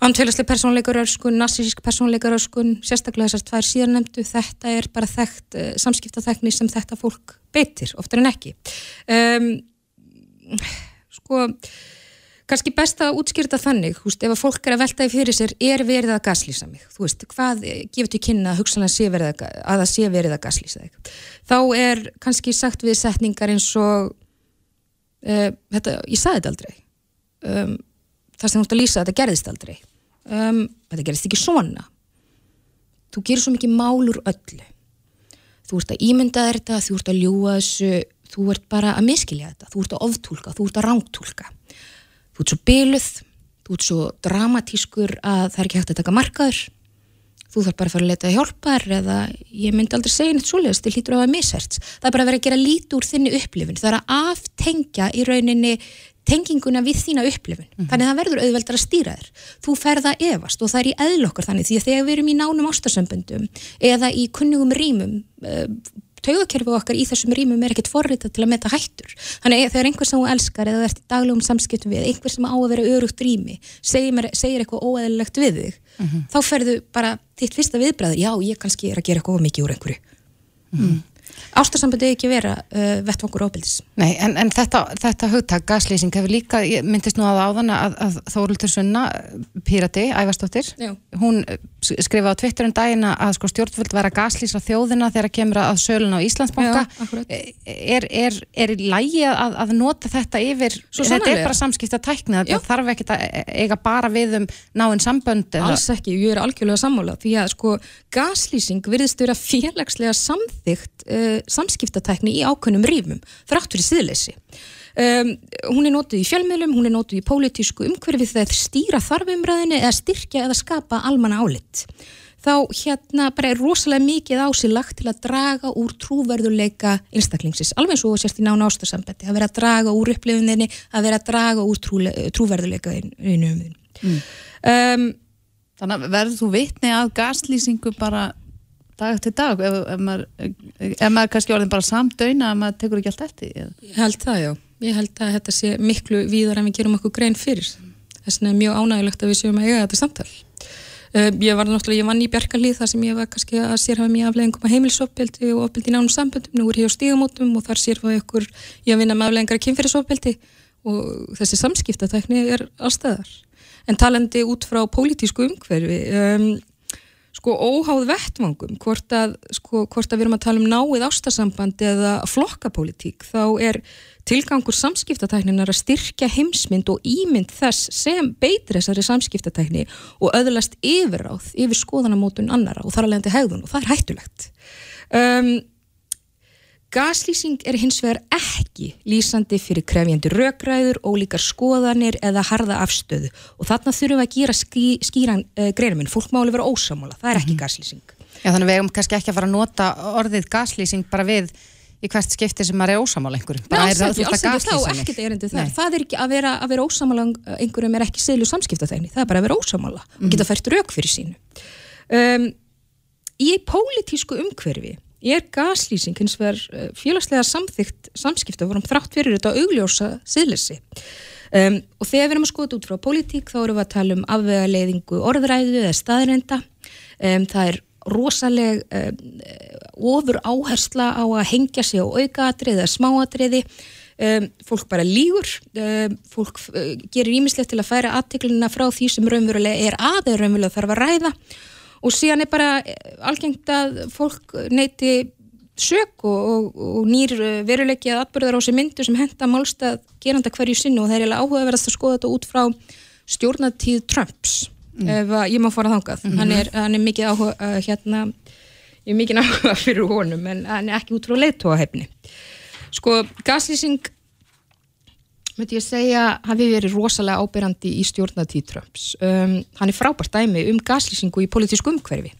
andfélagsleg persónleika röskun, narsísk persónleika röskun, sérstaklega þessar tvær síðarnemdu, þetta er bara þekkt uh, samskiptatækni sem þetta fólk beitir, oftar en ekki. Um, sko, kannski best að útskýrta þannig, veist, ef að fólk er að velta í fyrir sér, er verið að gaslýsa mig, þú veist, hvað eh, gefur til kynna að hugsanlega að, að það sé verið að gaslýsa þig. Þá er kannski sagt við setningar eins og, uh, þetta, ég saði þetta aldrei, um, það sem þú ert að lýsa, þetta gerðist aldrei, um, þetta gerðist ekki svona, þú gerir svo mikið mál úr öllu, þú ert að ímynda þetta, þú ert að ljúga þessu, þú ert bara að miskilja þetta, þú ert að oftúlka, þú ert að rángtúlka þú ert svo byluð, þú ert svo dramatískur að það er ekki hægt að taka markaður þú þarf bara að fara að leta hjálpar eða ég myndi aldrei segja neitt svoleiðast, þið hlýtur á að misherts það er bara að vera að gera lítið úr þinni upplifun. Það er að aftengja í rauninni tenginguna við þína upplifun. Þannig að það verður auðveldar að stýra þér. Þú ferða efast og það er í eðlokkar þannig því að þegar við erum í nánum ástarsömbundum eða í kunnugum rýmum uh, taugakerfi okkar í þessum rýmum er ekkert forritað til að meta hættur. Þannig að þegar einhver sem þú elskar eða ert í daglegum samskiptum við, einhver sem á að vera örugt rými segir, segir eitthvað óæðilegt við þig þá ferðu bara þitt fyrsta viðbræður, já ég kannski er að gera eitthvað mikið úr einhverju. Mm. Ástarsambandi ekki vera uh, vettvangur óbildis. Nei, en, en þetta, þetta hugtak, gaslýsing, hefur líka, myndist nú að áðan að, að Þóruldur Sunna, Pírati, Ævarsdóttir, Já. hún skrifaði á Twitter um dagina að sko, stjórnvöld vera gaslýsra þjóðina þegar kemur að sölun á Íslandsbanka. Já, akkurat. er, er, er lægi að, að nota þetta yfir, Svo þetta er bara samskipta tækni, Já. þetta þarf ekki að eiga bara við um náinn sambönd eða- Alls ekki, ég er algjörlega sammála því að sko gaslýsing virðist vera félagslega samþygt uh, samskiptatækni í ákveðnum rífum þrátt fyrir síðleysi. Um, hún er notuð í fjölmiðlum, hún er notuð í pólitísku umhverfi þegar stýra þarfumræðinu eða styrkja eða skapa almanna álit. Þá hérna bara er rosalega mikið á sig lagt til að draga úr trúverðuleika einstaklingsins, alveg þú sérst í nána ástarsambandi, að vera að draga úr upplifuninni, að vera að draga úr trúverðuleika einu um Mm. um, Þannig verður þú vitni að gaslýsingu bara dag eftir dag ef, ef, maður, ef maður kannski orðin bara samdöina að maður tekur ekki allt eftir? Ég held það, já. Ég held að þetta sé miklu víðar en við gerum okkur grein fyrir. Þess vegna er mjög ánægilegt að við séum að eiga þetta samtal. Uh, ég var náttúrulega, ég vann í Bjarkarlíð þar sem ég var kannski að sérhafa mér afleðingum að heimilisofbeldi og ofbeldi í nánum samböndum. Nú er ég á stígamótum og þar sérhafa ykkur ég að vinna með afleðingar að kynferðisofbeldi og þessi samskiptatækni er allstæðar. En talandi út frá pólitísku umhverfi, um, sko óháð vettvangum hvort að, sko, hvort að við erum að tala um náið ástarsamband eða flokkapólitík þá er tilgangur samskiptatækninar að styrkja heimsmynd og ímynd þess sem beitir þessari samskiptatækni og öðlast yfirráð yfir skoðanamótun annara og þar að leiðandi hegðun og það er hættulegt. Um, Gaslýsing er hins vegar ekki lýsandi fyrir krefjandi rökræður, ólíkar skoðanir eða harða afstöðu og þarna þurfum við að gera ský, skýran uh, greinuminn, fólk máli vera ósámála, það er ekki gaslýsing. Já, þannig við eigum kannski ekki að fara að nota orðið gaslýsing bara við í hvert skipti sem maður er ósamála einhverjum. Nei, Bara er ekki, ert alls ekki, þá gaslýsa mig. ekkert erindi þar. Nei. Það er ekki að vera, að vera ósamála einhverjum er ekki siðlu samskiptaþegni, það er bara að vera ósamála og Mhm. geta fært rauk fyrir sínu. Um, í pólitísku umhverfi er gaslýsing hins vegar uh, félagslega samþygt samskipta vorum þrátt fyrir þetta augljósa siðleysi. Um, og þegar við erum að skoða út frá pólitík þá erum við að tala um afvegaleiðingu orðræðu eða staðrenda. Um, það er rosaleg um, ofur áhersla á að hengja sig á aukaatriði eða smáatriði. Um, fólk bara lígur, um, fólk uh, gerir ímislegt til að færa aðteklina frá því sem raunverulega er að eða raunverulega þarf að ræða og síðan er bara eh, algengt að fólk neyti sök og, og, og nýr eh, veruleiki að atbyrðar á sér myndu sem henda málstað geranda hverju sinni og það er eiginlega áhugaverðast að skoða þetta út frá stjórnatíð Trumps ef að ég má fara þangað. Hann, er, hann er mikið áhuga uh, hérna, ég er mikið áhuga [laughs] fyrir honum en hann er ekki út frá leiðtóahefni sko gaslýsing myndi ég segja hafi verið rosalega ábyrrandi í stjórnatíð Trumps. Um, hann er frábært dæmi um gaslýsingu í politísku umhverfi.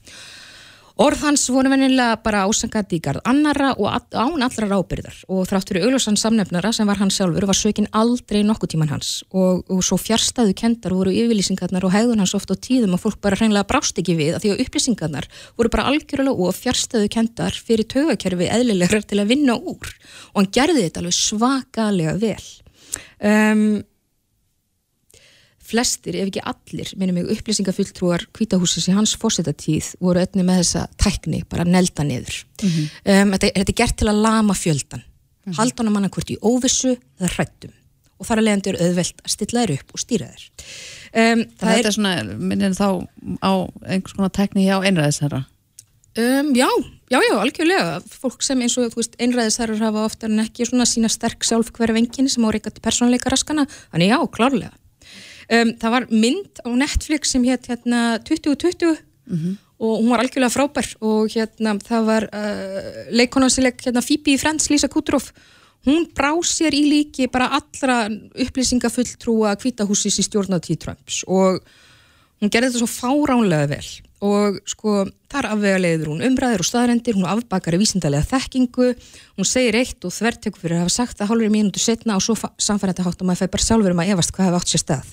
Orð hans voru venilega bara ásangandi í garð annara og án allra ábyrðar og þrátt fyrir augljósan samnefnara sem var hann sjálfur var sökin aldrei nokkuð tíman hans og, og svo fjärstaðu kendar voru yfirlýsingarnar og hegðun hans oft á tíðum að fólk bara hreinlega brást ekki við að því að upplýsingarnar voru bara algjörlega og fjärstaðu kendar fyrir taugakerfi eðlilegar til að vinna úr og hann gerði þetta alveg svakalega vel um, flestir, ef ekki allir minnum mig upplýsingafulltrúar kvítahúsis í hans fósitatíð voru einni með þessa tækni, bara nelda niður. Um, þetta, þetta er gert til að lama fjöldan mm -hmm. halda honum annarkvort í óvissu eða hrættum og þar að leiðandi er auðvelt að stilla þær upp og stýra þær. Um, Þannig að þetta er svona, minnir þá á einhvers konar tekni hjá einræðisherra. Um, já, já, já, algjörlega. Fólk sem eins og, einræðisherrar hafa ofta en ekki svona sína sterk sjálf hverja venginni sem á reyka til persónleika raskana. Þannig já, klárlega. Um, það var mynd á Netflix sem hétt hérna 2020 og hún var algjörlega frábær og hérna það var uh, leikonansileg hérna Phoebe í Friends, Lisa Kudrow hún brá sér í líki bara allra upplýsingafulltrúa kvítahúsis í stjórnatíð Trumps og hún gerði þetta svo fáránlega vel og sko þar afvega leiður hún umræður og staðrendir, hún afbakar í vísindalega þekkingu, hún segir eitt og þvertekur fyrir að hafa sagt það hálfur mínútu setna og svo samfæri þetta hátt og maður fæ bara sjálfur um að efast hvað hefði átt sér stað.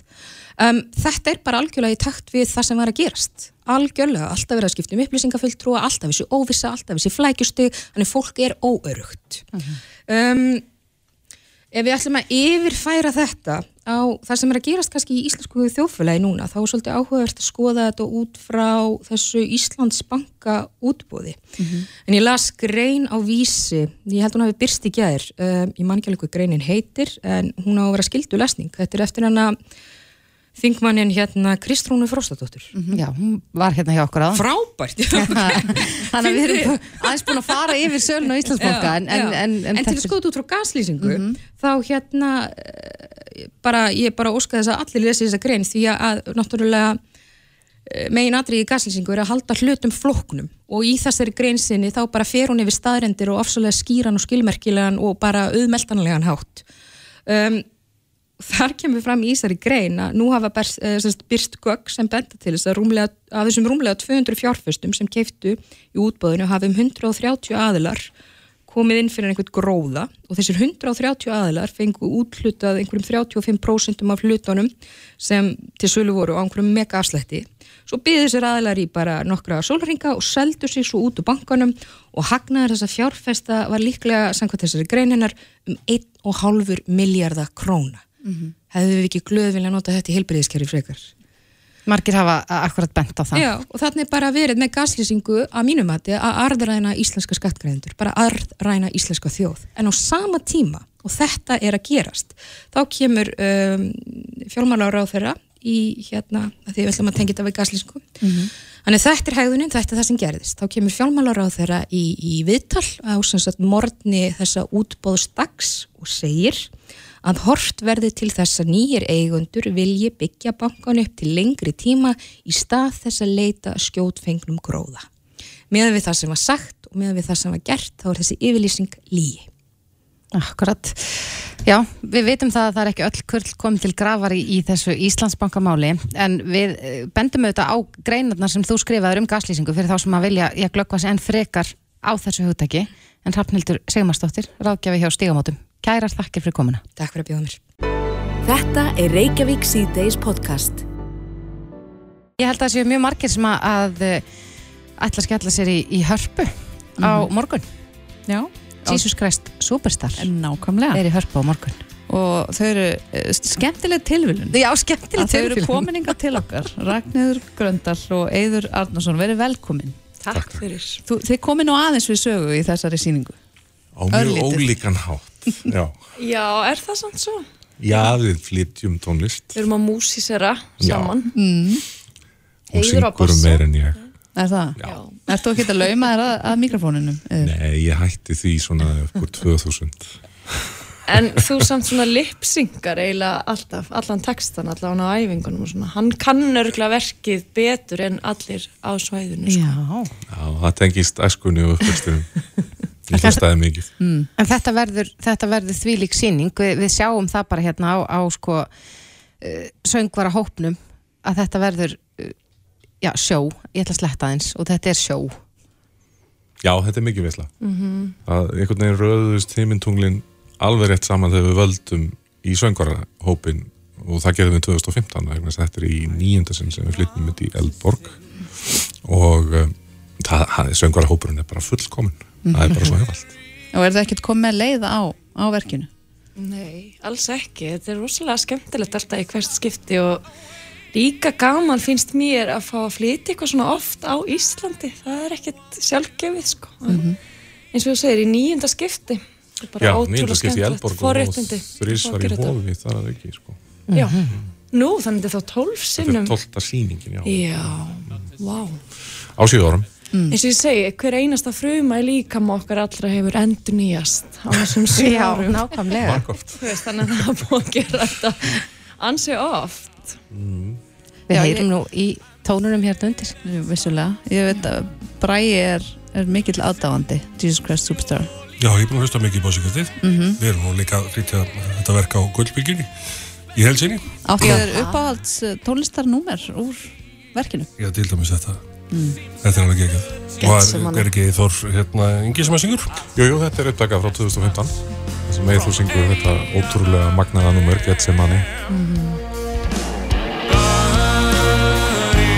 Um, þetta er bara algjörlega í takt við það sem var að gerast. Algjörlega, alltaf verið að skipta um upplýsingafulltrúa alltaf þessi óvissa, alltaf þessi flækjusti þannig fólk er óörugt um, ef við ætlum að yfirfæra þetta á það sem er að gerast kannski í íslensku þjóðfélagi núna, þá er svolítið áhugavert að skoða þetta út frá þessu Íslandsbanka útbóði en ég las grein á vísi ég held hún hafi byrst í gæðir um, ég man ekki alveg hvað greinin heitir en hún á að vera skildu lesning, þetta er eftir hana þingmannin hérna Kristrúnu Fróstadóttur Já, hún var hérna hjá okkur aðan frábært. [laughs] Þannig að við erum aðeins búin að fara yfir sölun á Íslandsbanka en, en, en, en, til þetta að skoða út frá gaslýsingu þá hérna eh, bara, ég bara óska þess að allir lesi þessa grein því að náttúrulega eh, megin atriði í gaslýsingu er að halda hlutum flóknum og í þessari grein sinni þá bara fer hún yfir staðrendir og ofsalega skýran og skilmerkilegan og bara auðmeltanlegan hátt. Um, þar kemur fram í þessari grein að nú hafa bers, eh, byrst gögg sem benda til þess að rúmlega, að þessum rúmlega 200 fjárfestum sem keiftu í útbóðinu hafi um 130 aðilar komið inn fyrir einhvern gróða og þessir 130 aðilar fengu úthlutað einhverjum 35% af hlutunum sem til sölu voru á einhverjum mega afslætti. Svo byggði þessir aðilar í bara nokkra sólringa og seldu sig svo út úr bankanum og hagnaður þessa fjárfesta var líklega samkvæmt þessari greininar um 1,5 miljardar króna. Hefðu við ekki glöð vilja nota þetta í heilbyrðiskerfi frekar? margir hafa akkurat bent á það Já, og þannig bara verið með gaslýsingu að mínum mati að arðræna íslenska skattgreðendur, bara arðræna íslenska þjóð. En á sama tíma, og þetta er að gerast, þá kemur um, fjármálar á þeirra í hérna, að því við ætlum að tengja þetta við gaslýsingu. Þannig þetta er hegðunin, þetta er það sem gerðist. Þá kemur fjármálar á þeirra í, í viðtal á morgni þessa útbóðsdags og segir að hort verði til þess að nýjir eigundur vilji byggja bankan upp til lengri tíma í stað þess að leita skjótfengnum gróða. Meðan við það sem var sagt og meðan við það sem var gert, þá er þessi yfirlýsing lígi. Akkurat. Já, við veitum það að það er ekki öll kurl komið til grafar í, í þessu Íslandsbankamáli en við eh, bendum auðvitað á greinarnar sem þú skrifaður um gaslýsingu fyrir þá sem að vilja ég glöggva sig enn frekar á þessu hugtæki en Hrafnildur Sigmarsdóttir, ráðgjafi hjá Stígamótum. Kærar þakkir fyrir komuna. Takk fyrir að bjóða mér. Þetta er Reykjavík C-Days podcast. Ég held að það séu mjög margir sem að, að eh, ætla að skella sér í, í hörpu á morgun. Já, Jesus Christ Superstar nákvæmlega. er í hörpu á morgun. Og þau eru eh, skemmtileg tilviljun. Já, skemmtilegt að þau eru kominninga til okkar Ragnhildur Gröndal og Eiður Arnarsson verið velkomin Takk fyrir. Þú, þið komið nú aðeins við sögu í þessari síningu Á mjög Örlítið. ólíkan hátt, [laughs] já. Já, er það samt svo? Já, við flytjum tónlist. Við erum að músísera saman. Hún Eiður á syngur meir en ég. Er það? Já. Er þú ekki að lauma þér að, að mikrofónunum? Nei, ég hætti því svona úr 2000. En þú samt svona lipsingar eiginlega alltaf, allan textan, allan á æfingunum og svona. Hann kann örgulega verkið betur en allir á svæðinu. Sko. Já. Já, það tengist æskunni og uppvextinum. [laughs] Ég hlustaði mikið. En þetta verður, þetta verður þvílík síning, við, við sjáum það bara hérna á, á sko uh, söngvara hópnum að þetta verður uh, já, sjó, ég ætla að sletta aðeins og þetta er sjó. Já, þetta er mikið veisla. Mm -hmm. Það einhvern veginn röðust heimintunglin alveg rétt saman þegar við völdum í söngvarahópin og það gerðum við 2015 vegna þess að þetta er í nýjönda sinn sem við flyttum þetta í Eldborg og um, það, það, söngvarahópurinn er bara fullkomin. Það er bara svo [laughs] hefald. Og er það ekkert komið með leið á, á verkinu? Nei, alls ekki. Þetta er rosalega skemmtilegt alltaf í hvert skipti og líka gaman finnst mér að fá að flytja eitthvað svona oft á Íslandi. Það er ekkert sjálfgefið, sko. Eins og þú segir, í nýjunda skipti. Það er bara Já, ótrúlega nýjönda skipti í skemmtilegt. Eldborg og þrísvar að í gera þetta. Hófi, það er ekki, sko. Já, nú þannig þetta er þá tólf Þetta sinnum. er tólta sýningin, já. Já, vá. Á síðu árum. Eins og ég segi, hver einasta fruma í líkam okkar allra hefur endur nýjast á þessum [laughs] sjö árum. nákvæmlega. Margóft. Þú veist, Þannig að það er búið að gera þetta ansi oft. Við Já, heyrum nú í tónunum hérna undir. Vissulega. Ég veit að Bræi er, er mikill aðdáandi Jesus Christ Superstar. Já, ég er búin að hlusta mikið í bósikvöldið. Mhm. Við erum nú líka að flytja þetta verk á gullbylginni í helsinni. Áttu þér uppáhalds eh, tónlistarnúmer úr verkinu? Já, til dæmis þetta. Mm. Þetta er alveg geggjað. Það er ekki Þór hérna, Ingi sem að syngur? Jú, jú, þetta er upptakað frá 2015 sem Eithú syngur þetta ótrúlega magnaða nummer Getsemani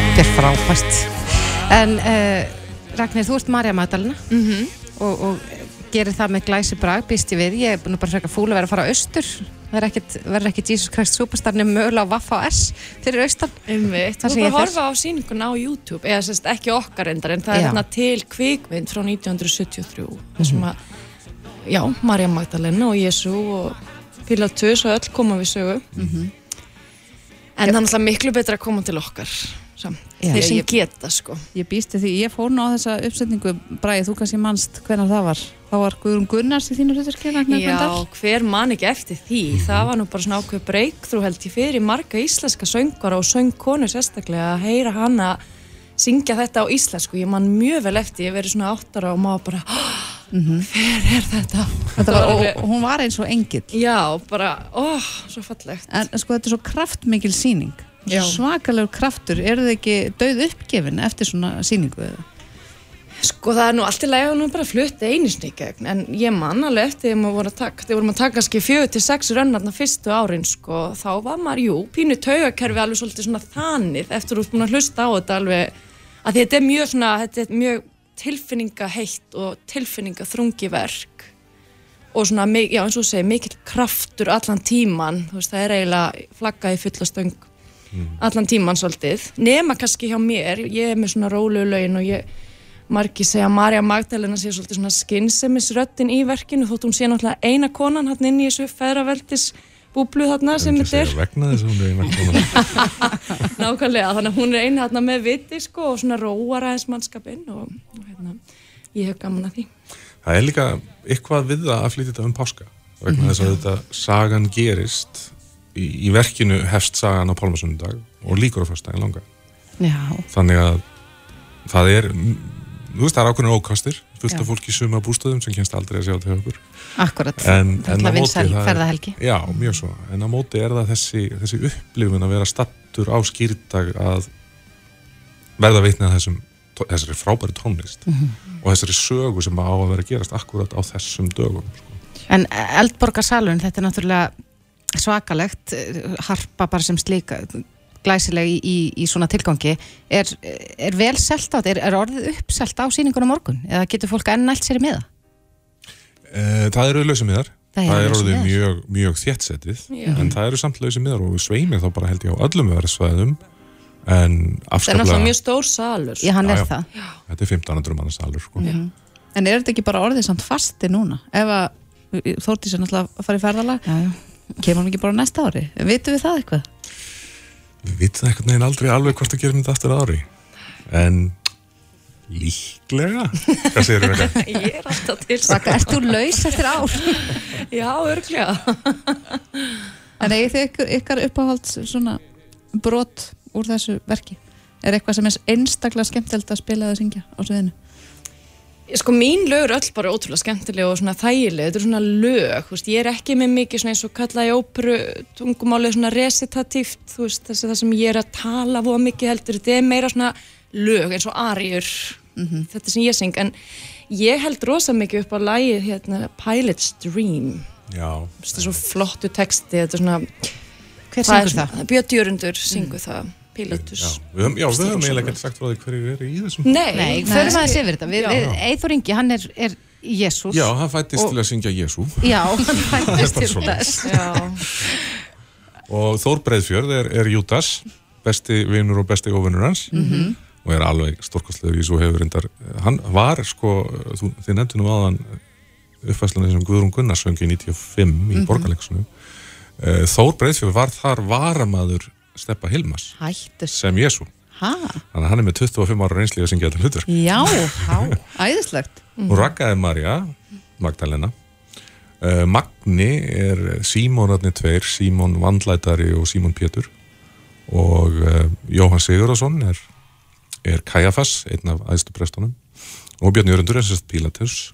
Þetta er frábært. En uh, Ragnir, þú ert Marja Magdalena Mhm. og, og gerir það með glæsi brag, býst ég við. Ég er bara frekar fúl að vera að fara á austur. Það er verður ekkit Jesus Christ Superstar nefnum mögulega á Vaffa S fyrir austan. Það þú bara horfa á sýningun á YouTube eða sérst ekki okkar endar en það er Já. hérna til kvikmynd frá 1973 þar sem að, já, Marja Magdalena og Jésu og Pilatus og öll koma við sögu en það er náttúrulega miklu betra að koma til okkar. Þeir sem geta sko. Ég býst við því, ég fór nú á þessa uppsetningu. Bræði, þú kannski manst hvenær það var. Þá var Guðrún Gunnars í þínu hlutverki Ragnar Já, hver man ekki eftir því? Það var nú bara svona ákveð breykþrú held ég fyrir marga íslenska söngara og söngkonu sérstaklega að heyra hana syngja þetta á íslensku. Ég man mjög vel eftir, ég verið svona áttara og maður bara, hver er þetta? Þetta var, [laughs] og, og hún var eins og engill. Já, bara, óh, svo fallegt. En sko þetta er svo kraftmikil síning. Svakalegur kraftur, eru þið ekki döð uppgefin eftir svona síningu eða? Sko það er nú allt í lagi að hún bara flutt einu sinni í gegn en ég man alveg eftir þegar maður voru að taka þegar vorum að taka kannski fjögur til sex rönnarna fyrstu árin sko þá var maður, jú, pínu taugakerfi alveg svolítið svona þanið eftir að að hlusta á þetta alveg að þetta er mjög svona, þetta er mjög tilfinningaheitt og tilfinningaþrungi verk og svona, já eins og þú segir, mikill kraftur allan tíman, þú veist það er eiginlega flaggaði fulla stöng allan tíman svolítið, nema kannski hjá mér ég er með svona rólu lögin og ég margi segja að Marja Magdalena sé svolítið svona skinsemisröttin í verkinu þótt hún sé náttúrulega eina konan hann inn í þessu feðraveldis búblu þarna sem þetta er vegna þess að hún er eina kona [laughs] nákvæmlega, þannig að hún er eina þarna með viti sko og svona róar aðeins mannskapinn og, og hérna, ég hef gaman að því. Það er líka eitthvað við það að flytja þetta um páska vegna þess að þetta sagan gerist í, í verkinu hefst sagan á Pálmasundag og líkur á fyrstæðin langa Já. þannig að það er þú veist það er ákveðin ókastir fullt af fólki í suma bústöðum sem kennst aldrei að sjá til okkur Akkurat. en, en móti það er- ferðahelgi. já, mjög svo, en á móti er það þessi, þessi upplifun að vera stattur á skýrdag að verða vitnið að þessum þessari frábæri tónlist Mhm. og þessari sögu sem á að vera að gerast akkurat á þessum dögum sko. En Eldborgarsalun, þetta er náttúrulega svakalegt, harpa bara sem slíka, glæsileg í, í, í svona tilgangi. Er, er vel selt á þetta? Er, er orðið uppselt á sýningunum morgun? Eða getur fólk enn nælt sér í miða? e, það eru lausum miðar Það eru það er lausir orðið mjög, mjög þéttsetið Já. en það eru samt lausum miðar og sveimir þá bara held ég á öllum verðsvæðum en það er afskaplega náttúrulega mjög stór salur Já, hann Já, er já. það. þetta er 1500 manna salur sko. en er þetta ekki bara orðið samt fasti núna ef að Þórtís er náttúrulega að fara í ferðalag Já, já. Kemur hún ekki bara næsta ári vitum við það eitthvað? við vitum það einhvern veginn aldrei alveg hvort að gera þetta aftur ári en líklega hvað segir þú eitthvað? ég er alltaf til Raka, ert þú laus eftir ár? [laughs] já, örglega [laughs] En eigið þið ykkur, ykkar uppáhalds svona brot úr þessu verki? Er eitthvað sem er einstaklega skemmtilegt að spila eða syngja á sviðinu? Sko mín lög eru öll bara ótrúlega skemmtilega og svona þægilega, þetta eru svona lög, þú veist, ég er ekki með mikið svona eins og kalla í óperu tungumálið svona resitatíft, þú veist, þessi það sem ég er að tala voða mikið heldur, þetta er meira svona lög eins og ariur, þetta sem ég syng, en ég held rosa mikið upp á lagið hérna Pilot's Dream, já, þetta er svo flottu texti, þetta er svona, Hver er syngur það? Björn Jörundur syngur það, Pilatus. já, við höfum, já, við höfum eiginlega ekki sagt frá því hverju eru í þessum Nei, Nei, aðeins yfir þetta. Við, við, Eithor Ingi, hann er, er Jésús. já, hann fættist Og- til að syngja Jésu Já, hann [laughs] fættist til þess. Já, og Þór Breiðfjörð er, er Júdas besti vinur og besti óvinnur hans. Og er alveg stórkostlegur í svo hefur reyndar, hann var sko þú, þið nefndu nú aðan uppfæslanir sem Guðrún Gunnars söngi í 95 í mm Þór Breiðfjörð var þar varamaður Steppa Hilmas Hættus. sem Jésu þannig að hann er með 25 ára reynsli að syngja þetta hlutverk Já, [laughs] há, æðislegt. og Ragga er Marja Magdalena. Uh, Magni er Símonarnir tveir, Símon Vandlætari og Símon Pétur. Og uh, Jóhann Sigurðarsson er, er Kajafas, einn af æðstu prestunum. Og Björn Jörundur er sérst Pilatus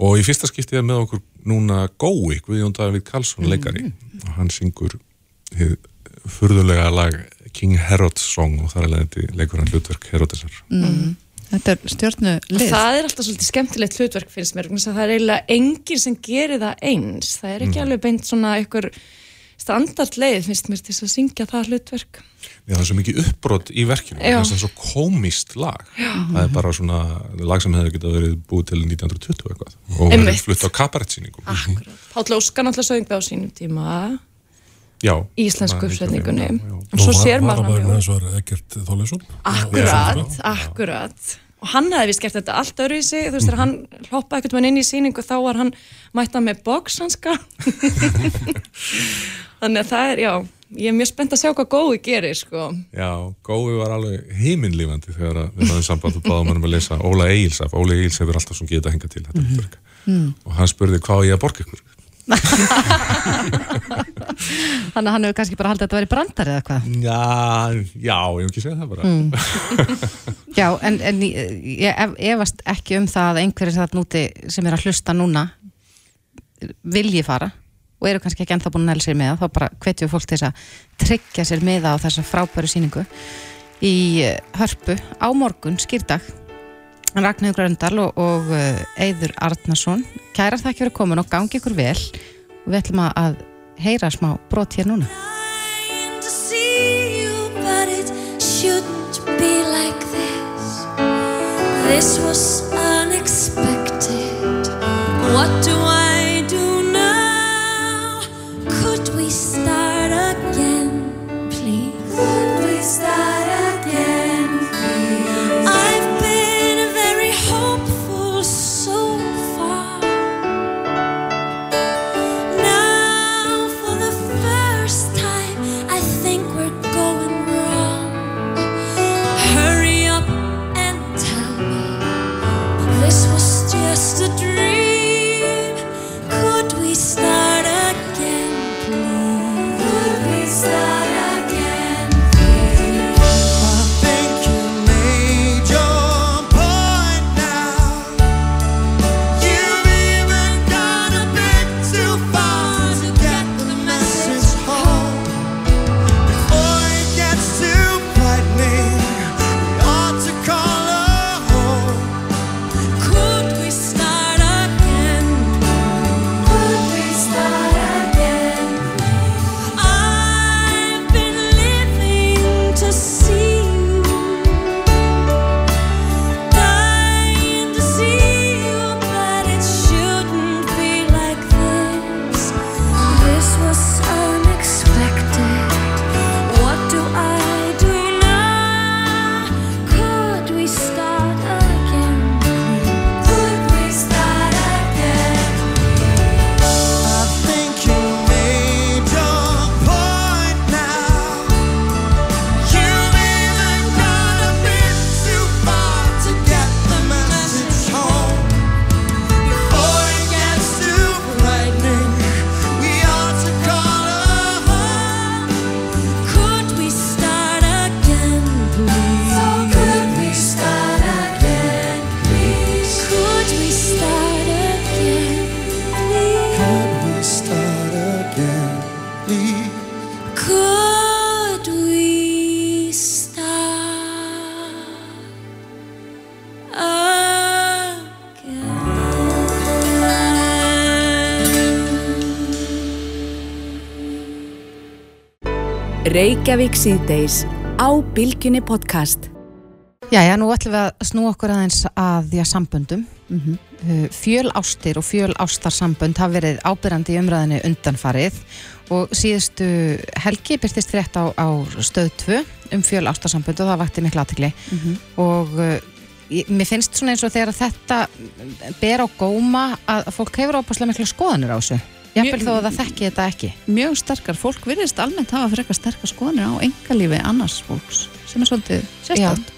og í fyrsta skipti er með okkur núna Gói, Guðjón Davíð Karlsson leikari. Og hann syngur hið furðulega lag King Herod song og þar er leiðandi leikur hann hlutverk Herodesar. Þetta er stjórnu lið. Það er alltaf svolítið skemmtilegt hlutverk finnst mér, vegna þess að það er eiginlega enginn sem gerir það eins, það er ekki alveg beint svona ykkur standardleið finnst mér til að syngja það hlutverk. Já, það er svo mikið uppbrott í verkinu Já. það er svo komist lag. Það er bara svona lag sem hefði getað verið búið til 1920 eitthvað. Og verið flutt á kabarettsýningum Páll Óskar náttúrulega söng það á sínum tíma Já, í íslensku uppsetningunni. og svo sér maður Varabæðurinn hann hans var Egert Þóleson Akkurat, akkurat. Og hann hefði vist gert þetta allt öðruvísi. Þú veist þegar hann hoppaði ekkert mann inn í síningu þá var hann mætta með boxhanska [laughs] þannig að það er, já ég er mjög spennt að sjá hvað góði gerir sko. Já, Gói var alveg heiminlífandi þegar að við náðum samband og báðum hann um að lesa Óla Egils af. Óla Egils hefur alltaf svona getað hengað til þetta Mhm. hlutverk. Og hann spurði hvað ég að borga ykkur Þannig að hann hefur kannski bara haldið að þetta væri brandar eða hvað. Já, já, ég hef ekki segja það bara Mm. [laughs] Já, en, en ég ég ef- efast ekki um það að einhverjir það núti sem er að hlusta núna vilji fara og eru kannski ekki ennþá búin að næla sér með það, þá bara hvetjum fólk til þess að tryggja sér með á þessa frábæru síningu í eh, hörpu á morgun, skýrdag Ragnhjóður Gröndal og, og Eður Arnason kærar það ekki verið komin og gangi ykkur vel og við ætlum að- heyra smá brot hér núna you, like this. This was unexpected. What do I do now? Could we start again, please? Could we start Reykjavík síðdeis á Bilginni podcast. Jæja, nú ætlum við að snú okkur aðeins að því að samböndum. Mm Fjölástir og fjölástarsambönd hafa verið ábyrrandi í umræðinu undanfarið og síðustu helgi byrtist frétt á, á stöð 2 um fjölástarsambönd og það vakti miklu aðtegli og uh, ég, mér finnst svona eins og þegar þetta ber á góma að fólk hefur ápaslega miklu skoðanir á þessu. Jafnvel Mjög- þó að það þekki þetta ekki. Mjög sterkar, fólk virðist almennt hafa frekar sterkar skoðanir á engalífi annars fólks sem er svolítið sérstætt.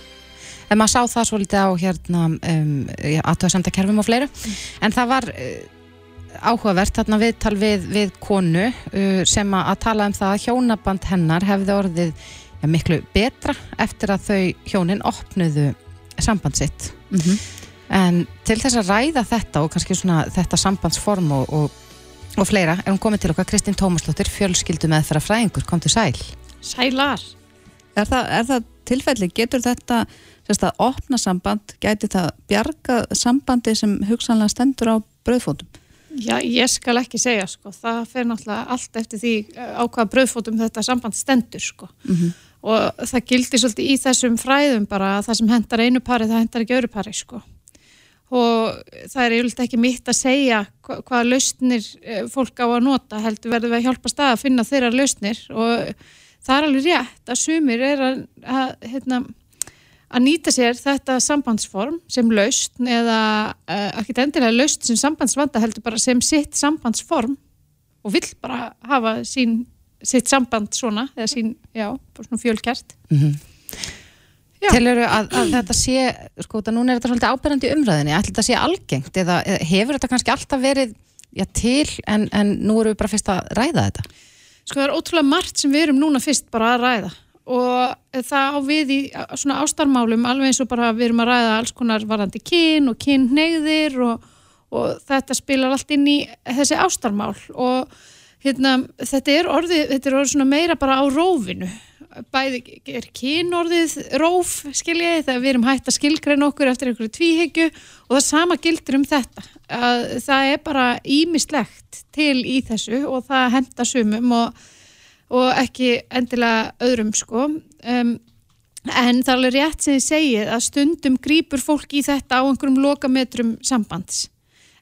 en maður sá það svolítið á hérna um, aðtöðasamdakerfum og fleiru en það var uh, áhugavert þarna viðtal við, við konu uh, sem að, tala um það að hjónaband hennar hefði orðið ja, miklu betra eftir að þau hjónin opnuðu samband sitt Mhm. en til þess að ræða þetta og kannski svona þetta sambandsform og, og, og fleira er hún komið til okkar Kristín Tómaslóttir fjölskyldu með þeirra fræðingur, kom til sæl. Sælar. Er það, er það tilfelli, getur þetta sérst að opna samband, gæti það bjarga sambandi sem hugsanlega stendur á brauðfótum? Já, ég skal ekki segja sko, það fer náttúrulega allt eftir því eh, á hvaða brauðfótum þetta samband stendur sko. Og það gildir svolítið í þessum fræðum bara að það sem hendar einu pari það hendar ekki öru pari sko og það er yfirleitt ekki mitt að segja hva, hvaða lausnir eh, fólk á að nota heldur verðum við að hjálpa stað að finna þeirra lausnir. Og það er alveg rétt að sumir er að, að, hérna, að nýta sér þetta sambandsform sem lausn eða uh, ekki endilega lausn sem sambandsvanda heldur bara sem sitt sambandsform og vill bara hafa sín, sitt samband svona eða sín, já, svona fjölkert Já. Telur að, að þetta sé, sko, þetta núna er þetta svolítið ábyrjandi umræðinni, ætli þetta sé algengt eða eða hefur þetta kannski alltaf verið já, til en, en nú erum við bara fyrst að ræða þetta? Sko það er ótrúlega margt sem við erum núna fyrst bara að ræða og það á við í svona ástarmálum alveg eins og bara við erum að ræða alls konar varandi kyn og kynneigðir og, og þetta spilar allt inn í þessi ástarmál og hérna, þetta er orðið, þetta er orðið svona meira bara á rófinu bæði er kynorðið róf skiljiði þegar við erum hægt að skilgreina okkur eftir einhverju tvíhyggju og það sama gildir um þetta að það er bara ímislegt til í þessu og það henda sumum og, og ekki endilega öðrum sko um, en það er alveg rétt sem ég segið að stundum grýpur fólk í þetta á einhverjum lokametrum sambands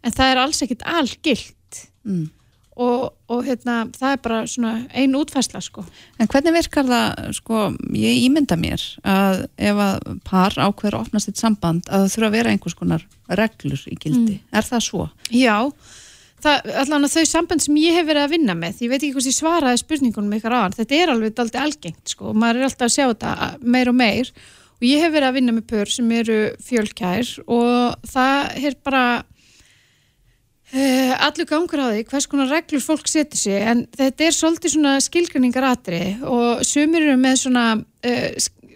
en það er alls ekkit algilt Mm. Og, og hérna, það er bara svona ein útfæsla sko En hvernig virkar það, sko, ég ímynda mér að ef að par ákveður að opna sitt samband að það þurfa að vera einhvers konar reglur í gildi. Er það svo? Já, allan að þau samband sem ég hef verið að vinna með, ég veit ekki hvort ég svaraði spurningunum ykkar aðan, þetta er alveg daldið algengt sko, maður er alltaf að sjá þetta meir og meir og ég hef verið að vinna með pör sem eru fjölkær og það er bara uh, allur gangur á því hvers konar reglur fólk setur sig en þetta er svolítið svona skilgrinningar atri og sumir eru með svona, uh,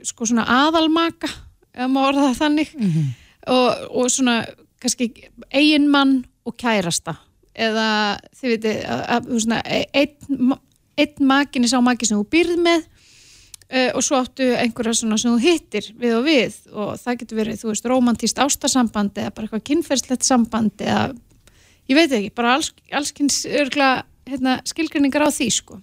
sko svona aðalmaka, ef maður orða það þannig og, og svona kannski eiginmann og kærasta. Eða þið svona, e- einn, einn makin er sá maki sem þú býrð með uh, og svo áttu einhverja svona sem þú hittir við og við. Og það getur verið, þú veist, romantíst ástarsamband eða bara eitthvað kynferðslegt samband eða, ég veit ekki, bara alls, allskins örgla hérna, skilgrinningar á því, sko.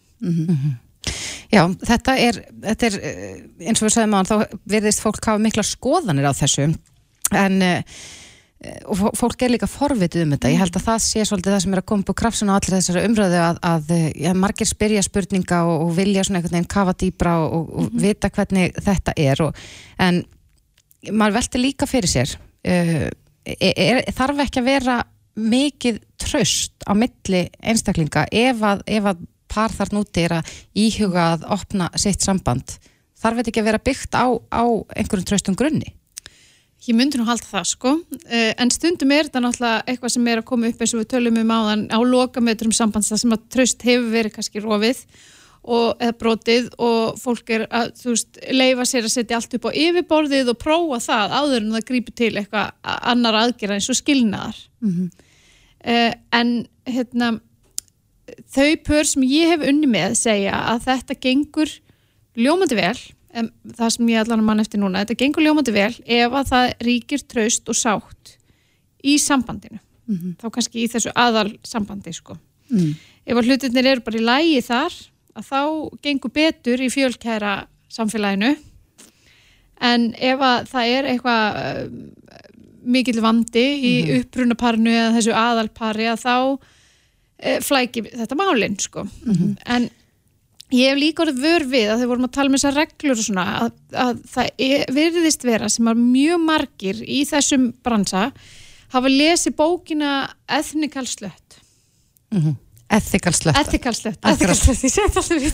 Já, þetta er, þetta er eh, eins og við sagðum á hann, þá verðist fólk hafa mikla skoðanir á þessu. En uh, og fó- fólk er líka forvitið um þetta. Ég held að það sé svolítið það sem er að koma upp á krafsuna á allir þessari umræðu að, að eh, já, margir spyrja spurninga og, og vilja svona einhvern veginn kafa dýbra og, og, og vita hvernig þetta er og, en maður velti líka fyrir sér uh, er, er, þarf ekki að vera mikið tröst á milli einstaklinga ef að, ef að par þar núti er að íhuga að opna sitt samband? Þarf þetta ekki að vera byggt á, á einhverjum tröstum grunni? Ég myndi nú halda það sko, uh, en stundum er þetta náttúrulega eitthvað sem er að koma upp eins og við tölum um áðan á lokametrum sambands það sem að tröst hefur verið kannski rofið og, eða brotið og fólk er að, þú veist, leifa sér að setja allt upp á yfirborðið og prófa það áður en það grípur til eitthvað annar aðgerða eins og skilnaðar. Uh, en hérna, þau pör sem ég hef unni með segja að þetta gengur ljómandi vel það sem ég allan mann eftir núna þetta gengur ljómandi vel ef að það ríkir traust og sátt í sambandinu þá kannski í þessu aðal sambandi sko. Mm. ef að hlutirnir eru bara í lægi þar að þá gengur betur í fjölkæra samfélaginu en ef að það er eitthvað mikill vandi í Mhm. upprunaparnu eða þessu aðalpari að þá e, flæki þetta málinn sko. en ég hef líka orðið vör við að þau vorum að tala um þessar reglur og svona að, að það er, virðist vera sem að mjög margir í þessum bransa hafa lesið bókina Ethnical Slut. Ethical slötta Ethical Slut. Akkurat. Ethical Slut, ég þetta alltaf við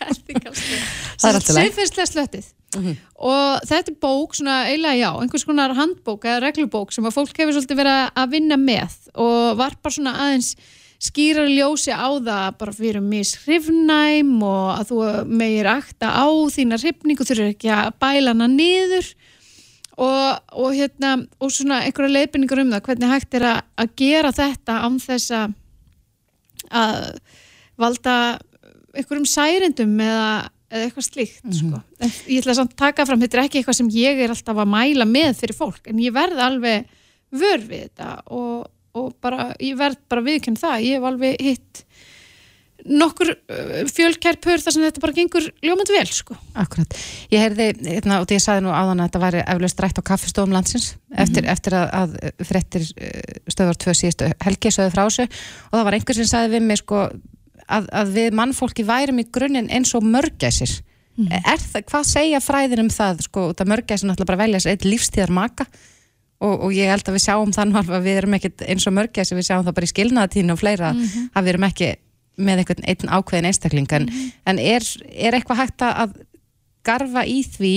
[laughs] Ethical Slut. Það er Siðferðslega slöttið og þetta er bók, svona eiginlega já einhvers konar handbók eða reglubók sem að fólk hefur svolítið verið að vinna með og varpar svona aðeins skýrar ljósi á það bara fyrir mishrifnæm og að þú megir akta á þína hrifningu þú eru ekki að bæla hana niður. Og, og hérna og svona einhverja leiðbynningar um það hvernig hægt er að, að gera þetta án þess að valda einhverjum særendum eða, eða eitthvað slíkt sko. En ég ætla samt að taka fram, þetta er ekki eitthvað sem ég er alltaf að mæla með fyrir fólk en ég verð alveg vör við þetta og, og bara, ég verð bara viðkjörn það, ég hef alveg hitt nokkur uh, fjölkær pör þar sem þetta bara gengur ljómandi vel sko. Akkurat. Ég heyrði, hérna, og ég sagði nú áðan að þetta væri eflaust rætt á kaffistofum landsins eftir, eftir að, að frettir stöðvar tvö síðustu helgi sögðu frá þessu og það var einhver sem sagði við mig sko að, að við mannfólki værum í grunninn eins og mörgæsir. Er það, hvað segja fræðin um það? Sko, mörgæsir náttúrulega bara velja eitt lífstíðar maka og, og ég held að við sjáum þann að við erum ekkit eins og mörgæsir, við sjáum það bara í skilnaðatíðinu og fleira Mhm. að við erum ekki með einhvern einn ákveðin einstakling. En, en er, er eitthvað hægt að garfa í því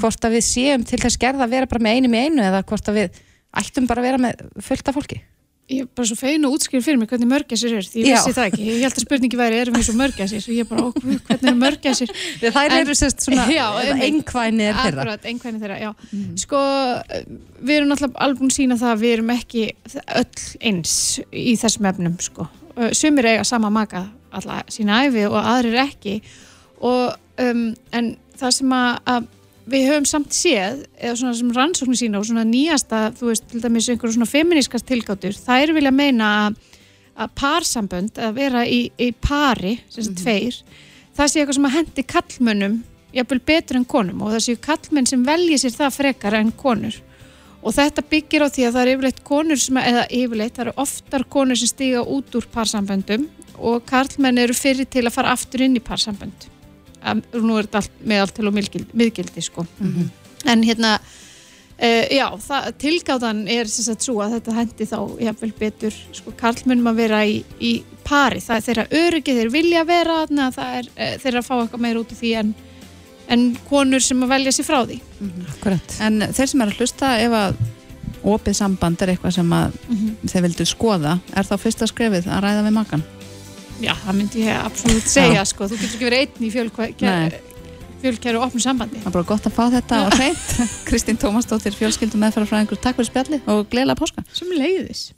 hvort að við séum til þess gerða að vera bara með einum í einu eða hvort að við ættum bara að vera með fullt af fólki Ég er bara svo fein og útskýr fyrir mig hvernig mörgæsir er því ég Já. vissi það ekki, ég held að spurningi væri erum við svo mörgæsir? Og ég bara, ó, hvernig eru mörgæsir? Þær eru sérst svona [laughs] já, einkvæni er þeirra. Akkurat, einkvæni þeirra, já. Sko, við erum náttúrulega alveg búin að sína það að við erum ekki öll eins í þessum efnum, sko. Sumir eiga sama maka alla sína æfi og aðrir ekki. Og, um, en það sem að, að við höfum samt séð eða svona sem rannsóknir sína og svona nýjasta þú veist, til dæmis einhverjum svona feministkar tilgátur, það er vilja meina að, að parsambönd, að vera í, í pari, sem sagt tveir það sé eitthvað sem að hendi kallmönnum jafnvel betur en konum og það séu kallmenn sem velji sér það frekar en konur. Og þetta byggir á því að það er yfirleitt konur sem, eða yfirleitt, það eru oftar konur sem stiga út úr parsamböndum og karlmenn eru fyrir til að fara aftur inn í parsambönd nú er þetta allt með allt til og miðgildi, miðgildi sko. en hérna uh, já, það, tilgáðan er sem sagt svo að þetta hendi þá jafnvel betur sko, karlmennum að vera í, í pari, það er þeirra öryggi þeir vilja vera, þarna, það er uh, þeirra að fá eitthvað meira út í því en, en konur sem að velja sér frá því Akkurat. En þeir sem er að hlusta ef að opið samband er eitthvað sem að þeir vildu skoða, er þá fyrsta skrefið að ræða við makan? Já, það myndi ég absolutt segja sko. þú getur ekki verið einn í fjölkæru fjölkæru opnum sambandi Það er bara gott að fá þetta á hreint. [laughs] Kristín Tómasdóttir, fjölskyldum meðferðarfræðingur, takk fyrir spjallið og gleðilega páska. Sem leiðis